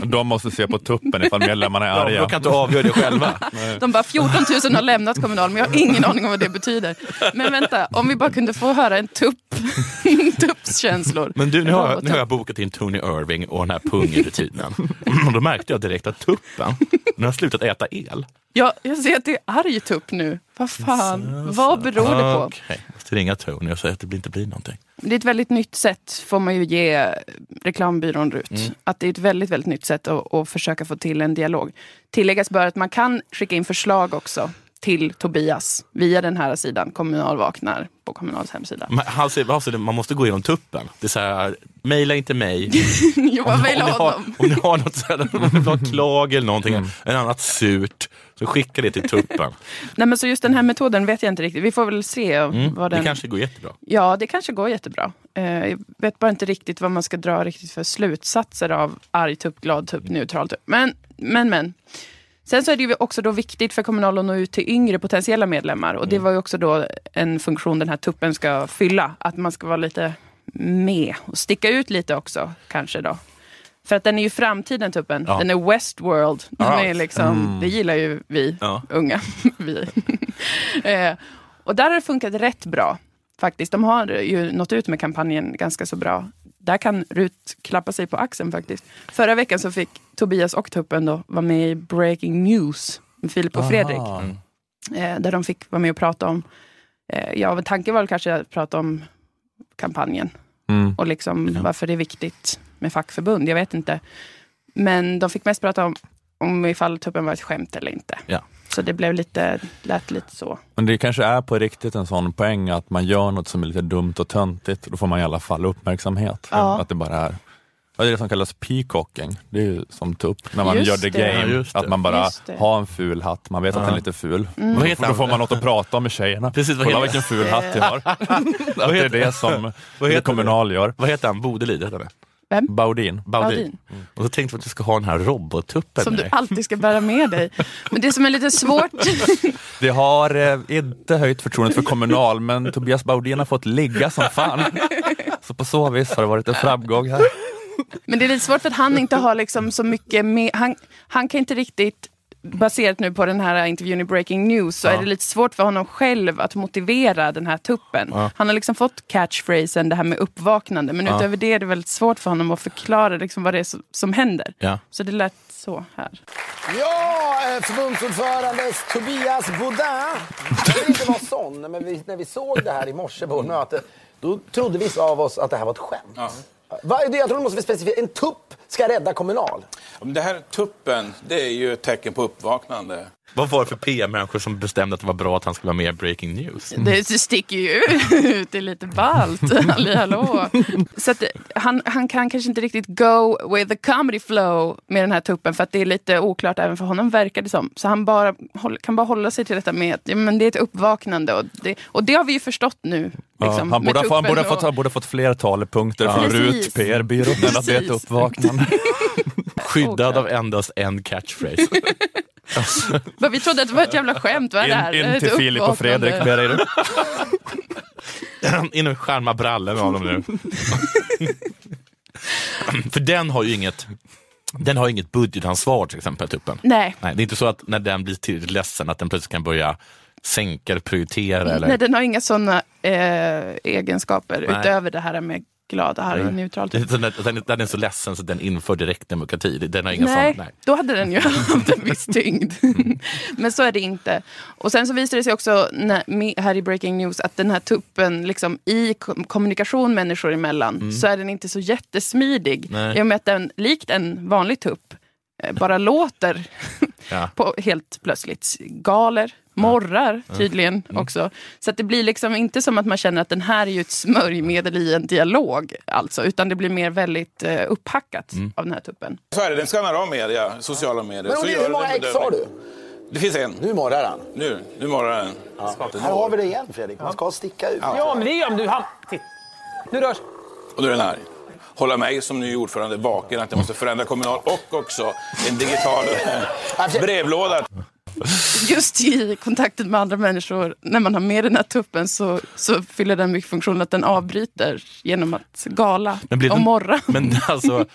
De måste se på tuppen ifall medlemmarna är arga. de kan inte avgöra det själva. De bara 14 000 har lämnat Kommunal, men jag har ingen aning om vad det betyder. Men vänta, om vi bara kunde få höra en tupp, tupps känslor. Men du, nu har, jag, nu har jag bokat in Tony Irving och den här pungrutinen. Och då märkte jag direkt att tuppen, den har slutat äta el. Ja, jag ser att det är arg tupp nu. Vad fan, vad beror det på? Okej, jag måste ringa Tony och säga att det inte blir någonting. Det är ett väldigt nytt sätt, får man ju ge reklambyrån RUT. Mm. Att det är ett väldigt, väldigt nytt sätt att, att försöka få till en dialog. Tilläggas bör att man kan skicka in förslag också till Tobias via den här sidan, Kommunal vaknar på Kommunals hemsida. Men, alltså, alltså, man måste gå igenom tuppen. Det är så här, mejla inte mig. Johan om, vill ni ha har, om ni har något så här, om ni vill ha klag eller någonting, en annat surt, så skicka det till tuppen. Nej, men så just den här metoden vet jag inte riktigt. Vi får väl se Mm, vad det den... kanske går jättebra. Ja, det kanske går jättebra. Eh, jag vet bara inte riktigt vad man ska dra riktigt för slutsatser av arg tupp, glad tupp, neutral tupp. Men, men, men. Sen så är det ju också då viktigt för Kommunal att nå ut till yngre potentiella medlemmar. Och det var ju också då en funktion den här tuppen ska fylla. Att man ska vara lite med och sticka ut lite också kanske då. För att den är ju framtiden tuppen. Ja. Den är Westworld. Den Ja. är liksom, Det gillar ju vi Ja. unga. vi. eh, och där har det funkat rätt bra. Faktiskt. De har ju nått ut med kampanjen ganska så bra. Där kan Rut klappa sig på axeln faktiskt. Förra veckan så fick Tobias och Tuppen då vara med i Breaking News med Filip och Fredrik. Eh, där de fick vara med och prata om, eh, ja tanken var väl kanske att prata om kampanjen. Mm. Och liksom varför det är viktigt med fackförbund, jag vet inte. Men de fick mest prata om, om ifall tuppen var ett skämt eller inte. Ja. Så det blev lite, lät lite så. Men det kanske är på riktigt en sån poäng att man gör något som är lite dumt och töntigt. Då får man i alla fall uppmärksamhet. Ja. Att det bara är vad är det som kallas peacocking? Det är ju som tupp, när man Just gör the det. game. Ja, det. Att man bara det. har en ful hatt, man vet att den är lite ful. Mm. Vad heter Då får man något att prata om med tjejerna. Precis, vad Kolla heter- vilken ful hatt jag har. att det är det som vad det Kommunal gör. Vad heter han? Bodelid heter det? Vem? Baudin. Baudin. Baudin. Och så tänkte vi att du ska ha den här robottuppen Som du alltid ska bära med dig. Men det som är lite svårt, Det har eh, inte höjt förtroendet för Kommunal, men Tobias Baudin har fått ligga som fan. Så på så vis har det varit en framgång här. men det är lite svårt för att han inte har liksom så mycket med, han, han kan inte riktigt Baserat nu på den här intervjun i Breaking News så är det lite svårt för honom själv att motivera den här tuppen. Han har liksom fått catchphrasen det här med uppvaknande men utöver det är det väldigt svårt för honom att förklara liksom vad det är som, som händer. Ja. Så det lät så här. Ja, eh, förbundsordförande Tobias Baudin. Jag vill inte vara sån, men vi, när vi såg det här i morse på vårt möte, då trodde vissa av oss att det här var ett skämt. Vad är det? Jag tror du måste vi specificera. En tupp ska rädda Kommunal. Det här tuppen, det är ju ett tecken på uppvaknande. Vad var det för PR-människor som bestämde att det var bra att han skulle vara med i Breaking News? Det sticker ju ut, det är lite ballt. Hallå. Så att, han, han kan kanske inte riktigt go with the comedy flow med den här tuppen för att det är lite oklart även för honom verkar det som. Så han bara, kan bara hålla sig till detta med att ja, men det är ett uppvaknande och det, och det har vi ju förstått nu. Ja, Liksom, han med borde, ha- han borde, ha fått, han borde fått fler talepunkter från Precis. RUT PR-byrå än att det är ett uppvaknande. Skyddad av endast en catchphrase. Men vi trodde att det var ett jävla skämt. Vad är det här? In, till Filip och. Fredrik ber dig du. In och skärma brallen av dem nu. För den har ju inget den har inget budgetansvar till exempel, tuppen. Nej. Nej, det är inte så att när den blir tillräckligt ledsen att den plötsligt kan börja sänka eller prioritera. Eller... Nej, den har inga sådana eh, egenskaper Nej. utöver det här med glada, här är neutralt. Det Den, den är så ledsen så den inför direktdemokrati. Den har inga Nej, sån, nej. då hade den ju haft en viss tyngd. Men så är det inte. Och sen så visar det sig också när, här i Breaking News att den här tuppen liksom, i kom- kommunikation människor emellan så är den inte så jättesmidig. Nej. I och med att den, likt en vanlig tupp, eh, bara låter Ja. på, helt plötsligt. Galer, morrar tydligen också. Så att det blir liksom inte som att man känner att den här är ju ett smörjmedel i en dialog. Alltså, utan det blir mer väldigt eh, upphackat av den här tuppen. Så är det, den skannar av media, sociala medier. Men så gör hur många ex har du? Det finns en. Nu morrar han. Nu, nu morrar den. Här har vi det igen, Fredrik. Man ska sticka ut. Ja, men det gör du. Han... Titt. Nu rörs. Och nu är den här. Hålla mig som ny ordförande vaken att jag måste förändra kommunal och också en digital brevlåda. Just i kontakten med andra människor, när man har med den här tuppen så, så fyller den mycket funktion att den avbryter genom att gala Men blev och den- morra. Men alltså,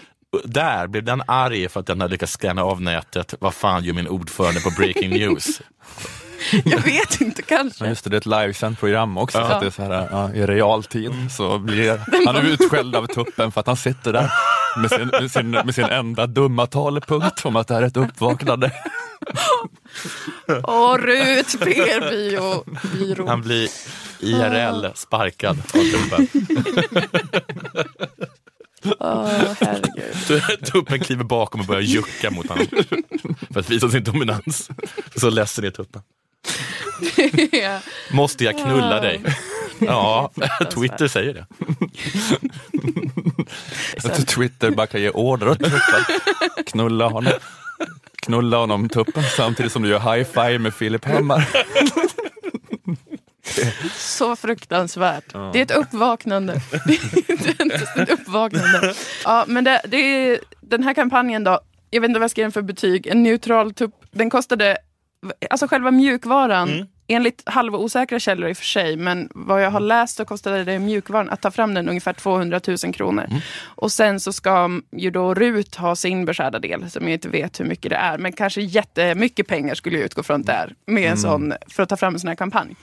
där blev den arg för att den hade lyckats scanna av nätet. Vad fan gör min ordförande på Breaking News? Jag vet inte, kanske. Men just det, det är ett livesänt program också. Ja. Så att det är så här, ja, I realtid så blir han är utskälld av tuppen för att han sitter där med sin, med sin, med sin enda dumma talepunkt om att det här är ett uppvaknande. Åh, Rut, PR-byrå. byrå. Han blir IRL sparkad av tuppen. Åh, herregud. Tuppen kliver bakom och börjar jucka mot honom för att visa sin dominans. Så ledsen är tuppen. Ja. Måste jag knulla dig? Ja, Twitter säger det. Att Twitter bara kan ge order åt tuppen. Knulla honom. Knulla honom tuppen samtidigt som du gör high five med Filip Hammar. Så fruktansvärt. Det är ett uppvaknande. Det är ett uppvaknande. Ja, men det, det är, den här kampanjen då, jag vet inte vad jag ska ge den för betyg. En neutral tupp, den kostade, alltså själva mjukvaran enligt halvosäkra källor i och för sig, men vad jag har läst så kostade det mjukvaran att ta fram den ungefär 200 000 kronor. Och sen så ska ju då RUT ha sin beskärda del, som jag inte vet hur mycket det är, men kanske jättemycket pengar skulle jag utgå från där, med en Mm. sån, för att ta fram en sån här kampanj.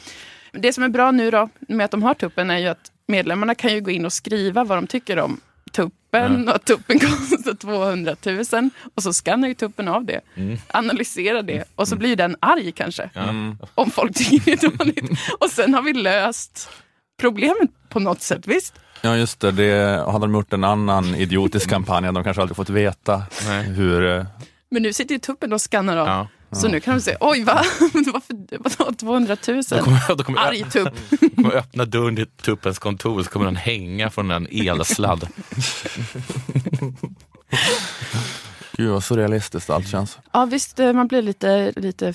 Det som är bra nu då, med att de har tuppen, är ju att medlemmarna kan ju gå in och skriva vad de tycker om tuppen och att tuppen kostar 200 000 och så skannar ju tuppen av det, Mm. analyserar det och så blir den arg kanske. Mm. Om folk tycker det är dåligt. Och sen har vi löst problemet på något sätt, visst? Ja just det, det hade de gjort en annan idiotisk kampanj hade de kanske aldrig fått veta hur... eh, Men nu sitter ju tuppen och skannar av. Ja. Så nu kan de säga, oj va? Vadå 200 000? Då kommer, då kommer, Arg tupp. kommer öppna dörren till tuppens kontor så kommer den hänga från en elsladd. Gud vad surrealistiskt allt känns. Ja visst, eh, man blir lite, lite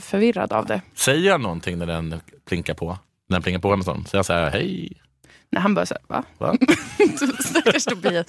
förvirrad av det. Säger jag någonting när den plinkar på? När den plingar på Amazon? Säger jag så här, hej? När han bara så här, va? Va? Stackars Tobias.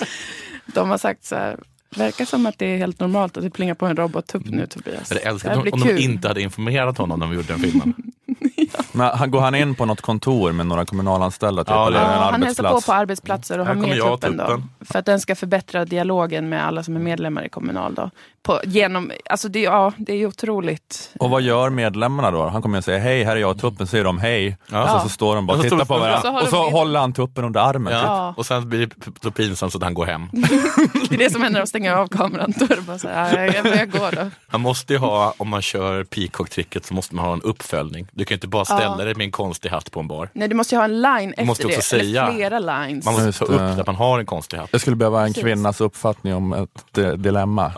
De har sagt så här, verkar som att det är helt normalt att det plingar på en robottupp nu Tobias. Jag älskar om, om de inte hade informerat honom när vi gjorde den filmen. Men han, går han in på något kontor med några kommunalanställda? Typ, Ja, eller det- en Ja, han hälsar på på arbetsplatser och har med tuppen. Då, för att den ska förbättra dialogen med alla som är medlemmar i Kommunal. Då. På, genom, alltså det, ja, det är ju otroligt. Och vad gör medlemmarna då? Han kommer och säger hej, här är jag och tuppen, säger de hej. Ja. Och så, så står de bara och så tittar på varandra. och så Och så med- håller han tuppen under armen. Ja. Typ. Ja. Och sen blir det så pinsamt så att han går hem. Det är det som händer när de stänger av kameran. Då är det bara så här, ja, jag, jag går då. Man måste ju ha, om man kör peacock-tricket så måste man ha en uppföljning. Du kan inte bara ställa Ja. dig med en konstig hatt på en bar. Nej, du måste ju ha en line efter måste det. också eller säga- flera lines. Man måste ta upp att man har en konstig hatt. Jag skulle behöva en Precis. kvinnas uppfattning om ett eh, dilemma.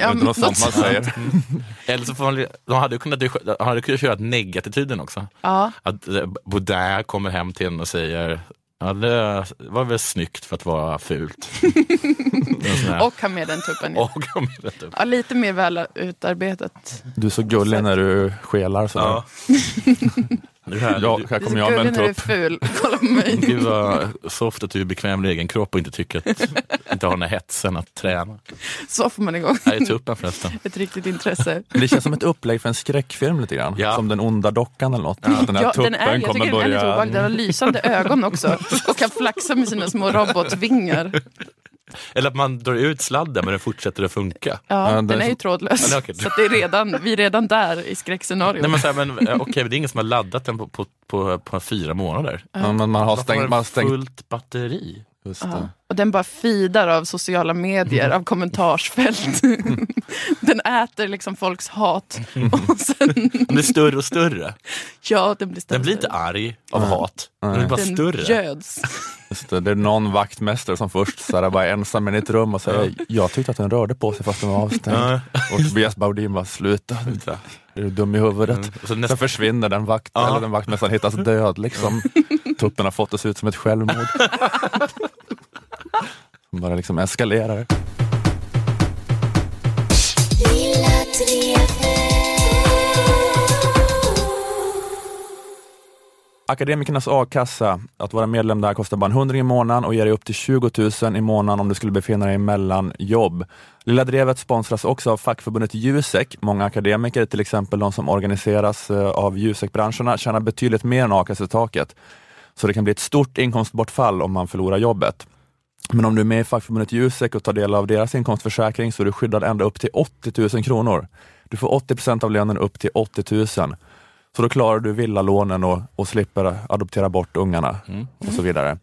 Ja. Är det något sånt man säger? Eller så får man, de hade kunnat, de hade kunnat köra negatityden också. Ja. Att eh, Baudin kommer hem till en och säger Ja, det var väl snyggt för att vara fult. Och ha med den tuppen. Och kom med det. Ja, lite mer väl utarbetat. Du är så gullig när du skelar sådär. Ja. Det här, Ja, här kommer jag med en tupp. ful. Kolla på mig. Gud vad soft att du är bekväm med egen kropp och inte tycker att inte har den här hetsen att träna. Så får man igång Här är tuppen förresten. ett riktigt intresse. Det känns som ett upplägg för en skräckfilm lite grann. Ja. Som den onda dockan eller något. Att den här Ja, tuppen den är, jag kommer tycker den är lite börja... obehaglig. Den har lysande ögon också. Och kan flaxa med sina små robotvingar. Eller att man drar ut sladden men den fortsätter att funka. Ja, Ja, den det är är ju trådlös. Ja, okej. Så att det är redan, vi är redan där i skräckscenariot. Nej, men, så här, men eh, okej, det är ingen som har laddat den på, på, på, på fyra månader. Ja, men man har stängt... Man har stängt fullt batteri. Just Ja. det. Och den bara feedar av sociala medier, av kommentarsfält. den äter liksom folks hat. Och sen, Den blir större och större. ja, den blir större. Den blir inte arg av hat. Den blir bara den större. göds. Just det, det är någon vaktmästare som först så här, bara är ensam i ett rum och säger jag tyckte att den rörde på sig fast den var avstängd. Och Tobias Baudin bara sluta, är du dum i huvudet? Mm. Och så Sen nästa- försvinner den, vakt, Ja. eller den vaktmästaren hittas död. Liksom. Tuppen har fått det se ut som ett självmord. Som bara liksom eskalerar. Akademikernas a-kassa, att vara medlem där kostar bara en hundring i månaden och ger dig upp till 20 000 i månaden om du skulle befinna dig mellan jobb. Lilla Drevet sponsras också av fackförbundet Jusek. Många akademiker, till exempel de som organiseras eh, av Jusek-branscherna, tjänar betydligt mer än a-kassetaket. Så det kan bli ett stort inkomstbortfall om man förlorar jobbet. Men om du är med i fackförbundet Jusek och tar del av deras inkomstförsäkring så är du skyddad ända upp till 80 000 kronor. Du får 80 procent av lönen upp till 80 000. Så då klarar du villalånen och, och slipper adoptera bort ungarna och så vidare.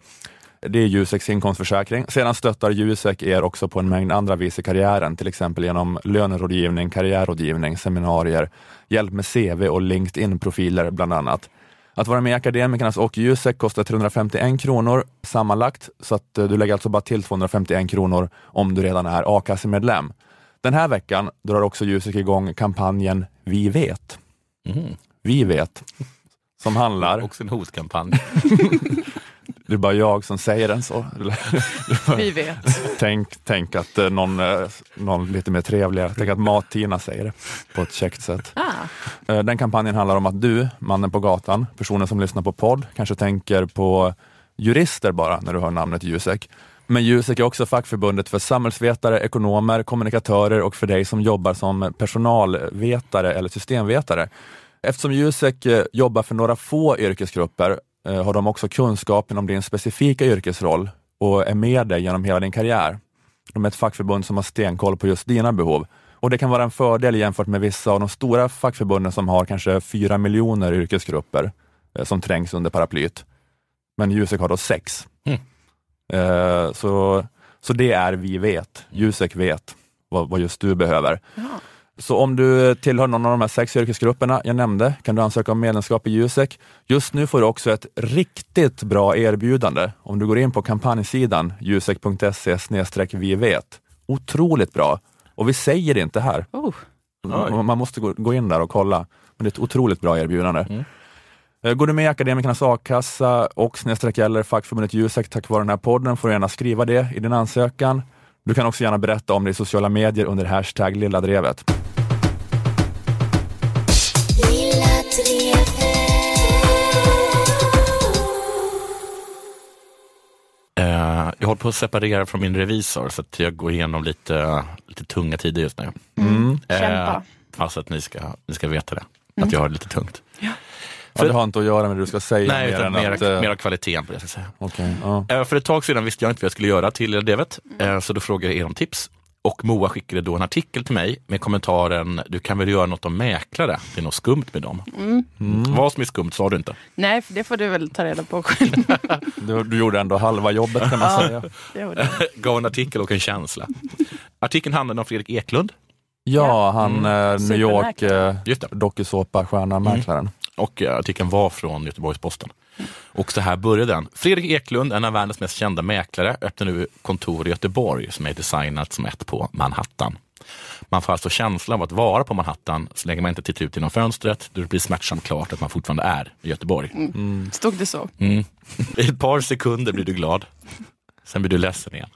Det är Juseks inkomstförsäkring. Sedan stöttar Jusek er också på en mängd andra vis i karriären, till exempel genom lönerådgivning, karriärrådgivning, seminarier, hjälp med CV och LinkedIn-profiler bland annat. Att vara med i Akademikernas och Jusek kostar 351 kronor sammanlagt, så att eh, du lägger alltså bara till 251 kronor om du redan är a-kassemedlem. Den här veckan drar också Jusek igång kampanjen Vi vet. Mm. Vi vet. Som handlar... Också en hotkampanj. Det är bara jag som säger den så. Vi vet. Tänk, tänk att eh, någon, eh, någon lite mer trevligare, tänk att Mat-Tina säger det på ett käckt sätt. Ah. Eh, Den kampanjen handlar om att du, mannen på gatan, personen som lyssnar på podd, kanske tänker på jurister bara när du hör namnet Jusek. Men Jusek är också fackförbundet för samhällsvetare, ekonomer, kommunikatörer och för dig som jobbar som personalvetare eller systemvetare. Eftersom Jusek jobbar för några få yrkesgrupper har de också kunskapen om din specifika yrkesroll och är med dig genom hela din karriär. De är ett fackförbund som har stenkoll på just dina behov och det kan vara en fördel jämfört med vissa av de stora fackförbunden som har kanske fyra miljoner yrkesgrupper eh, som trängs under paraplyet. Men Jusek har då sex. Mm. Eh, så, så det är vi vet. Jusek vet vad, vad just du behöver. Så om du tillhör någon av de här sex yrkesgrupperna jag nämnde kan du ansöka om medlemskap i Jusek. Just nu får du också ett riktigt bra erbjudande om du går in på kampanjsidan jusek.se vi vet. Otroligt bra. Och vi säger det inte här. Oh. Man måste gå, in där och kolla. Men det är ett otroligt bra erbjudande. Eh, Går du med i Akademikernas a-kassa och snedstreck eller fackförbundet Jusek tack vare den här podden får du gärna skriva det i din ansökan. Du kan också gärna berätta om det i sociala medier under hashtag Lilla håller på att separera från min revisor så att jag går igenom lite, lite tunga tider just nu. Mm. Kämpa. alltså att ni ska, ni ska veta det, Mm. att jag har det lite tungt. Ja, det har inte att göra med det du ska säga. Nej, mer utan än mer, att, eh, mer av kvaliteten på det. Jag ska säga. okej, ja. Eh, För ett tag sedan visste jag inte vad jag skulle göra till Devet, eh, så då frågade jag er om tips. Och Moa skickade då en artikel till mig med kommentaren, du kan väl göra något om mäklare, det är något skumt med dem. Mm. Vad som är skumt sa du inte. Nej, för det får du väl ta reda på själv. du, du gjorde ändå halva jobbet kan man Ja. säga. Gav en artikel och en känsla. Artikeln handlade om Fredrik Eklund. Ja, han eh, New York eh, dokusåpa-stjärnan, mäklaren. Och eh, artikeln var från Göteborgs-Posten. Och så här började den. Fredrik Eklund, en av världens mest kända mäklare, öppnar nu kontor i Göteborg som är designat som ett på Manhattan. Man får alltså känslan av att vara på Manhattan så länge man inte tittar ut genom fönstret, då det blir smärtsamt klart att man fortfarande är i Göteborg. Stod det så? Mm. I ett par sekunder blir du glad. Sen blir du ledsen igen.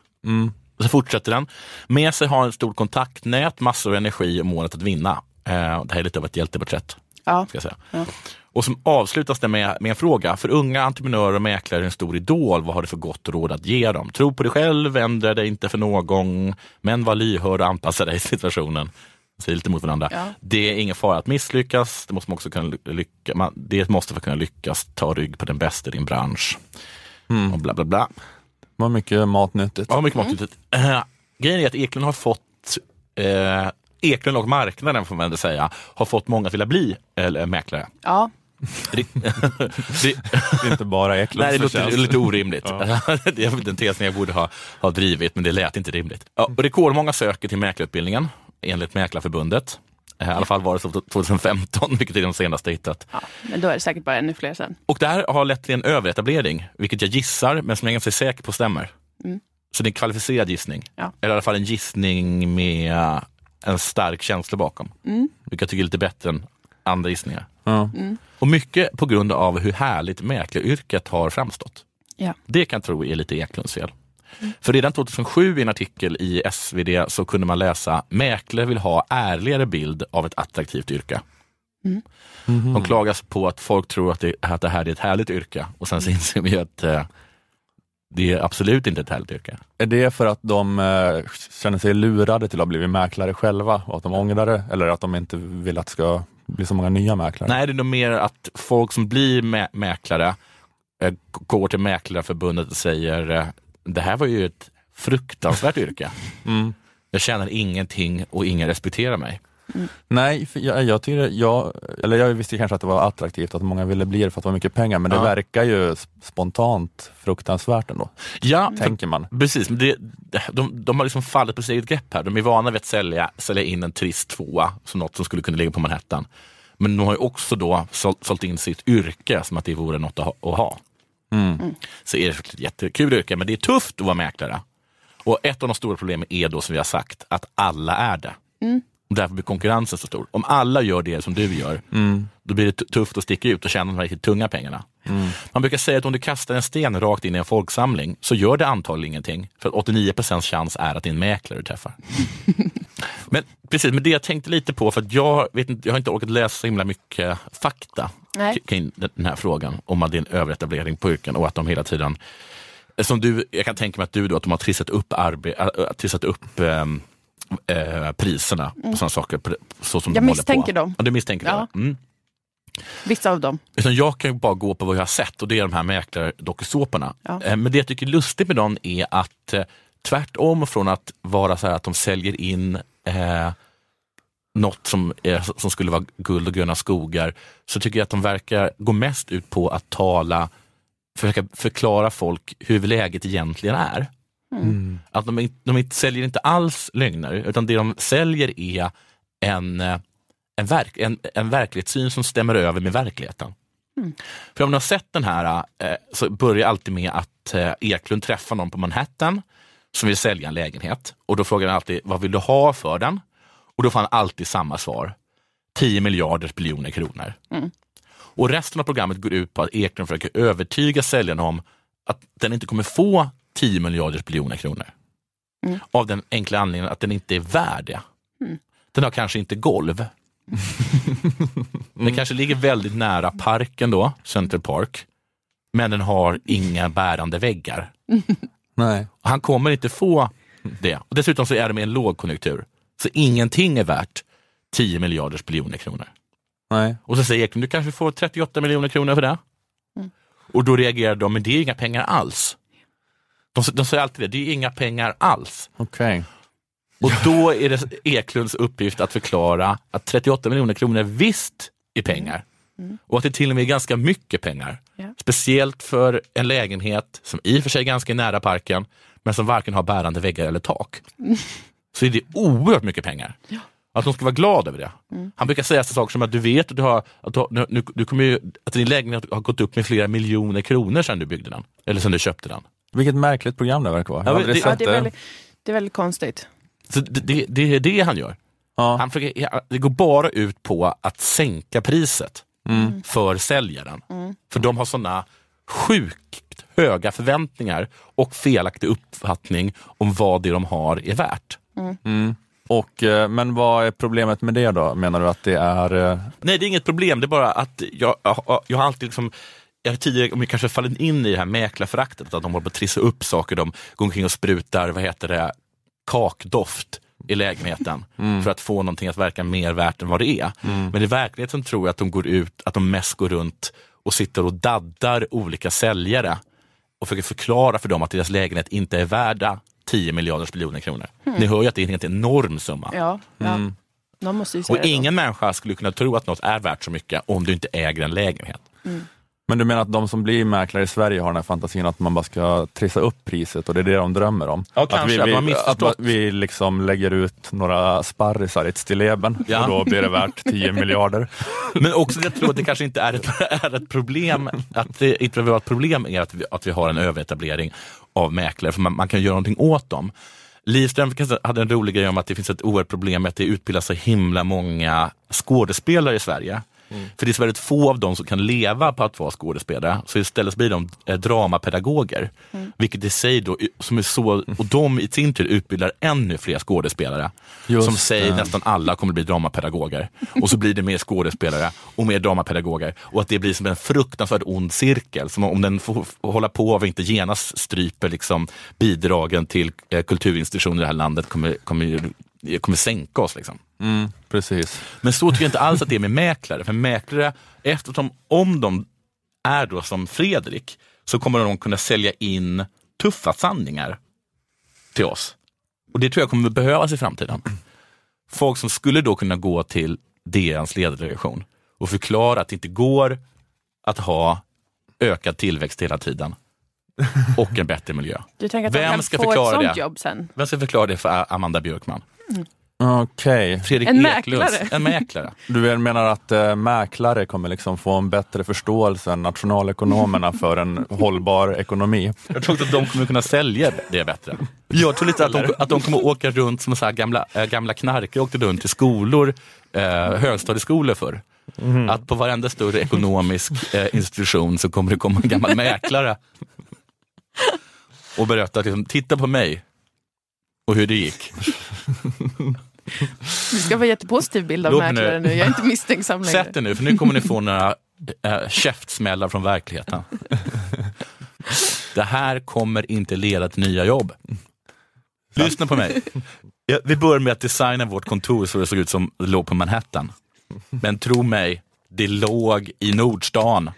Och så fortsätter den. Med sig har en stort kontaktnät, massor av energi och målet att vinna. Eh, det här är lite av ett hjälteporträtt. Ja. Ska jag säga. Ja. Och som avslutas det med, med en fråga. För unga entreprenörer och mäklare är en stor idol. Vad har du för gott råd att ge dem? Tro på dig själv, ändra dig inte för någon, men var lyhörd och anpassa dig i situationen. Säger lite mot varandra. Ja. Det är ingen fara att misslyckas. Det måste man också kunna ly- lycka, man, det måste för att kunna lyckas ta rygg på den bästa i din bransch. Och bla bla bla. Var mycket matnyttigt. Ja, mycket matnyttigt. Eh, grejen är att Eklund har fått eh, Eklund och marknaden får man väl säga, har fått många att vilja bli eller, mäklare. Ja. Det, är inte bara Eklunds Nej, det låter lite orimligt. det är den tesen jag borde ha, ha drivit, men det lät inte rimligt. Ja, rekordmånga söker till mäklarutbildningen, enligt Mäklarförbundet. Eh, I alla fall var det så 2015, vilket är de senaste jag hittat. ja, men då är det säkert bara ännu fler sen. Och det här har lett till en överetablering, vilket jag gissar, men som jag är ganska säker på stämmer. Mm. Så det är en kvalificerad gissning. Ja. Eller i alla fall en gissning med en stark känsla bakom. Mm. Vilket jag tycker är lite bättre än andra gissningar. Ja. Mm. Och mycket på grund av hur härligt mäklaryrket har framstått. Ja. Det kan jag tro är lite Eklunds fel. För redan 2007 i en artikel i SvD så kunde man läsa mäklare vill ha ärligare bild av ett attraktivt yrke. Mm. De klagas på att folk tror att det, att det här är ett härligt yrke och sen så inser vi att eh, det är absolut inte ett härligt yrke. Är det för att de eh, känner sig lurade till att ha blivit mäklare själva och att de ångrar det? Eller att de inte vill att det ska bli så många nya mäklare? Nej, det är nog mer att folk som blir mä- mäklare eh, går till Mäklarförbundet och säger eh, det här var ju ett fruktansvärt yrke. Mm. Jag tjänar ingenting och ingen respekterar mig. Nej, för jag, jag, tycker, jag, eller jag visste kanske att det var attraktivt att många ville bli det för att det var mycket pengar, men Ja. det verkar ju sp- spontant fruktansvärt ändå. Ja, Tänker man. Precis, men det, de, de har liksom fallit på sitt eget grepp här. De är vana vid att sälja, sälja in en trist tvåa som något som skulle kunna ligga på Manhattan. Men de har ju också då sålt, sålt in sitt yrke som att det vore något att ha. Att ha. Mm. Så är det ett jättekul yrke, men det är tufft att vara mäklare. Och ett av de stora problemen är då som vi har sagt, att alla är det. Mm. Och därför blir konkurrensen så stor. Om alla gör det som du gör, Mm. då blir det tufft att sticka ut och tjäna de här riktigt tunga pengarna. Man brukar säga att om du kastar en sten rakt in i en folksamling så gör det antagligen ingenting. För att 89% chans är att det är en mäklare du träffar. men precis, men det jag tänkte lite på, för att jag, vet inte, jag har inte orkat läsa så himla mycket fakta Nej. kring den här frågan om att det är en överetablering på yrken och att de hela tiden som du, jag kan tänka mig att du då, att de har trissat upp, arbe, äh, trissat upp ehm, eh, priserna på sådana saker så som Jag de misstänker dem. Ja, du misstänker Ja. det? Mm. Vissa av dem. Utan jag kan ju bara gå på vad jag har sett och det är de här mäklardokusåporna. Ja. Eh, Men det jag tycker är lustigt med dem är att eh, tvärtom från att vara så här att de säljer in eh, något som, är, som skulle vara guld och gröna skogar, så tycker jag att de verkar gå mest ut på att tala, försöka förklara folk hur läget egentligen är. Att de, de inte, säljer inte alls lögner, utan det de säljer är en, eh, en, verk, en, en verklighetssyn som stämmer över med verkligheten. För om ni har sett den här eh, så börjar alltid med att eh, Eklund träffar någon på Manhattan som vill sälja en lägenhet och då frågar han alltid vad vill du ha för den? Och då får han alltid samma svar. 10 miljarder biljoner kronor. Mm. Och resten av programmet går ut på att Eklund försöker övertyga säljaren om att den inte kommer få 10 miljarder biljoner kronor. Mm. Av den enkla anledningen att den inte är värd det. Mm. Den har kanske inte golv. Den kanske ligger väldigt nära parken då, Central Park. Men den har inga bärande väggar. Nej. Han kommer inte få det. Och dessutom så är de i en lågkonjunktur. Så ingenting är värt 10 miljarders biljoner kronor. Nej. Och så säger Eklund, du kanske får 38 miljoner kronor för det. Mm. Och då reagerar de, men det är inga pengar alls. De, de säger alltid det, det är inga pengar alls. Okej. Och då är det Eklunds uppgift att förklara att 38 miljoner kronor visst är pengar. Mm. Och att det till och med är ganska mycket pengar. Ja. Speciellt för en lägenhet som i och för sig är ganska nära parken, men som varken har bärande väggar eller tak. Mm. Så är det oerhört mycket pengar. Ja. Att de ska vara glada över det. Mm. Han brukar säga så saker som att du vet att, du har, att, du, nu, du kommer ju, att din lägenhet har gått upp med flera miljoner kronor sedan du byggde den. Eller sedan du köpte den. Vilket märkligt program det verkar vara. Ja, det- Ja, sett det, är det. väldigt, det är väldigt konstigt. Så det, det, det är det han gör. Han försöker, det går bara ut på att sänka priset Mm. för säljaren. Mm. För de har sådana sjukt höga förväntningar och felaktig uppfattning om vad det de har är värt. Mm. Och, eh, men vad är problemet med det då? Menar du att det är... eh, Nej, det är inget problem. Det är bara att jag, jag, jag har alltid liksom jag har tidigare om jag kanske fallit in i det här mäklarföraktet, att de håller på att trissa upp saker, de går omkring och sprutar, vad heter det, kakdoft i lägenheten Mm. för att få någonting att verka mer värt än vad det är. Mm. Men i verkligheten tror jag att de går ut, att de mest går runt och sitter och daddar olika säljare och försöker förklara för dem att deras lägenhet inte är värda 10 miljarders biljoner kronor. Mm. Ni hör ju att det är en helt enorm summa. Ja, ja. Mm. Och det då. ingen människa skulle kunna tro att något är värt så mycket om du inte äger en lägenhet. Mm. Men du menar att de som blir mäklare i Sverige har den här fantasin att man bara ska trissa upp priset och det är det de drömmer om? Ja, att kanske, vi, att vi, man att vi liksom lägger ut några sparrisar i ett stilleben Ja. och då blir det värt 10 miljarder. Men också jag tror att det kanske inte är ett, är ett problem, att det inte behöver vara ett problem är att vi, att vi har en överetablering av mäklare, för man, man kan göra någonting åt dem. Liv hade en rolig grej om att det finns ett oerhört problem med att det utbildas så himla många skådespelare i Sverige. Mm. För det är så väldigt få av dem som kan leva på att vara skådespelare, så istället blir de eh, dramapedagoger. Mm. Vilket i sig då, som är så, och de i sin tur utbildar ännu fler skådespelare. Just som säger nästan alla kommer bli dramapedagoger. Och så blir det mer skådespelare och mer dramapedagoger. Och att det blir som en fruktansvärt ond cirkel. Som om den får får hålla på och inte genast stryper liksom bidragen till eh, kulturinstitutioner i det här landet kommer, kommer, kommer sänka oss. Liksom. Mm, precis. Men så tycker jag inte alls att det är med mäklare. För mäklare, eftersom om de är då som Fredrik, så kommer de kunna sälja in tuffa sanningar till oss. Och det tror jag kommer behövas i framtiden. Folk som skulle då kunna gå till DNs ledardelegation och förklara att det inte går att ha ökad tillväxt hela tiden och en bättre miljö. Du tänker att de Vem kan ska få ett förklara sånt det? jobb sen? Vem ska förklara det för Amanda Björkman? Mm. Okej. Fredrik En mäklare. En mäklare. Du menar att äh, mäklare kommer liksom få en bättre förståelse än nationalekonomerna för en hållbar ekonomi? Jag tror att de kommer kunna sälja det bättre. Jag tror lite att de, att de kommer åka runt som så här gamla, äh, gamla knarkare åkte runt till skolor, äh, högstadieskolor förr. Mhm. Att på varenda större ekonomisk äh, institution så kommer det komma en gammal mäklare och berätta, liksom, titta på mig och hur det gick. Vi ska vara jättepositiv bild av mäklare nu. nu. Jag är inte misstänksam längre. Sätt er nu, för nu kommer ni få några äh, käftsmällar från verkligheten. Det här kommer inte leda till nya jobb. Lyssna på mig. Ja, vi börjar med att designa vårt kontor så det såg ut som det låg på Manhattan. Men tro mig, Det låg i Nordstan.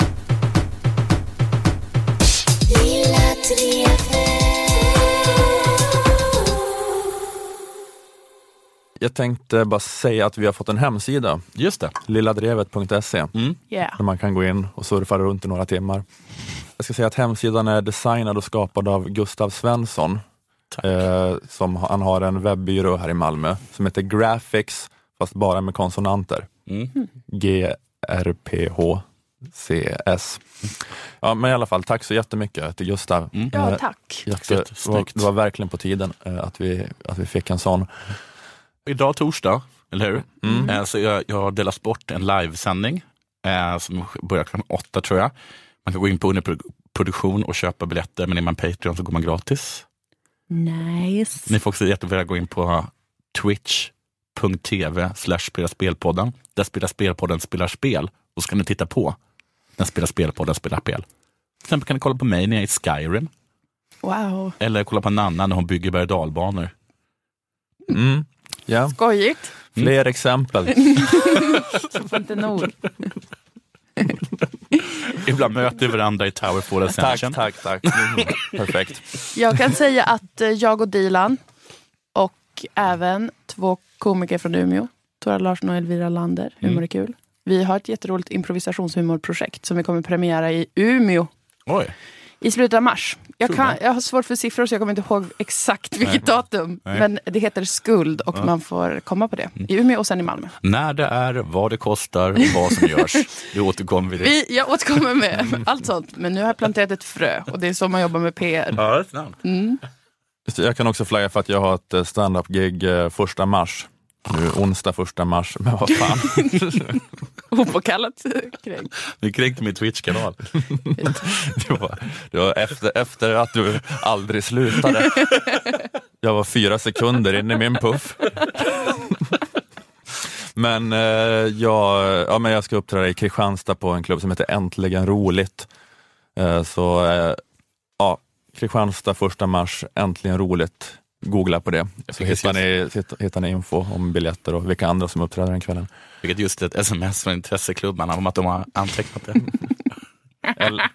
Jag tänkte bara säga att vi har fått en hemsida. Just det. Lilladrevet.se. Yeah. Där man kan gå in och surfa runt i några timmar. Jag ska säga att hemsidan är designad och skapad av Gustav Svensson. Eh, som, han har en webbyrå här i Malmö som heter Graphics, fast bara med konsonanter. Mm. G-R-P-H-C-S. Ja, men i alla fall, tack så jättemycket till Gustav. Ja, Eh, tack. jätte- det, var, det var verkligen på tiden eh, att, vi, att vi fick en sån. Idag torsdag, eller hur? Mm. Eh, Så jag, jag har delat bort en livesändning eh, som börjar klockan åtta tror jag. Man kan gå in på underproduktion och köpa biljetter, men är man Patreon så går man gratis. Nice. Ni får också jättegärna gå in på twitch.tv slash spela spelpodden. Där spelar spelpodden spelar spel och så kan ni titta på när spelar spelpodden spelar spel. Till exempel kan ni kolla på mig när jag är i Skyrim Wow. eller kolla på Nanna när hon bygger berg och dalbanor. Mm. Ja. Skojigt. Fler exempel. Får inte nog. Ibland möter vi varandra i Tower for Tack, Ascension. tack, tack. Mm, Perfekt. Jag kan säga att eh, jag och Dilan och även två komiker från Umeå, Tora Larsson och Elvira Lander, Humor Mm. är kul. Vi har ett jätteroligt improvisationshumorprojekt som vi kommer premiera i Umeå Oj. I slutet av mars. Jag, kan, jag har svårt för siffror så jag kommer inte ihåg exakt vilket Nej. datum. Nej. Men det heter Skuld och Ja. Mm. man får komma på det. I Umeå och sen i Malmö. När det är, vad det kostar och vad som görs. Det återkommer vi till. Vi, jag återkommer med allt sånt. Men nu har jag planterat ett frö och det är så man jobbar med PR. Ja, det är. Mm. Jag kan också flagga för att jag har ett eh, stand-up-gig eh, första mars. Nu onsdag första mars, men vad fan. Opåkallat kränkt. Du kränkte min Twitch-kanal. Det var, det var efter, efter att du aldrig slutade. Jag var fyra sekunder in i min puff. Men, eh, jag, ja, men jag ska uppträda i Kristianstad på en klubb som heter Äntligen roligt. Eh, så eh, ja, Kristianstad första mars, Äntligen roligt. Googla på det, så hittar ni, hitt- hittar ni info om biljetter och vilka andra som uppträder den kvällen. Vilket just ett sms från intresseklubbarna om att de har antecknat det. Eller-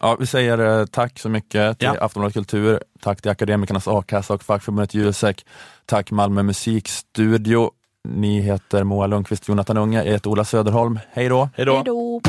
Ja, vi säger eh, tack så mycket till Ja. Aftonbladet Kultur, tack till Akademikernas A-kassa och fackförbundet Jusek, tack Malmö musikstudio. Ni heter Moa Lundqvist, Jonathan Unge, jag heter Ola Söderholm. Hej då! Hej då! Hej då.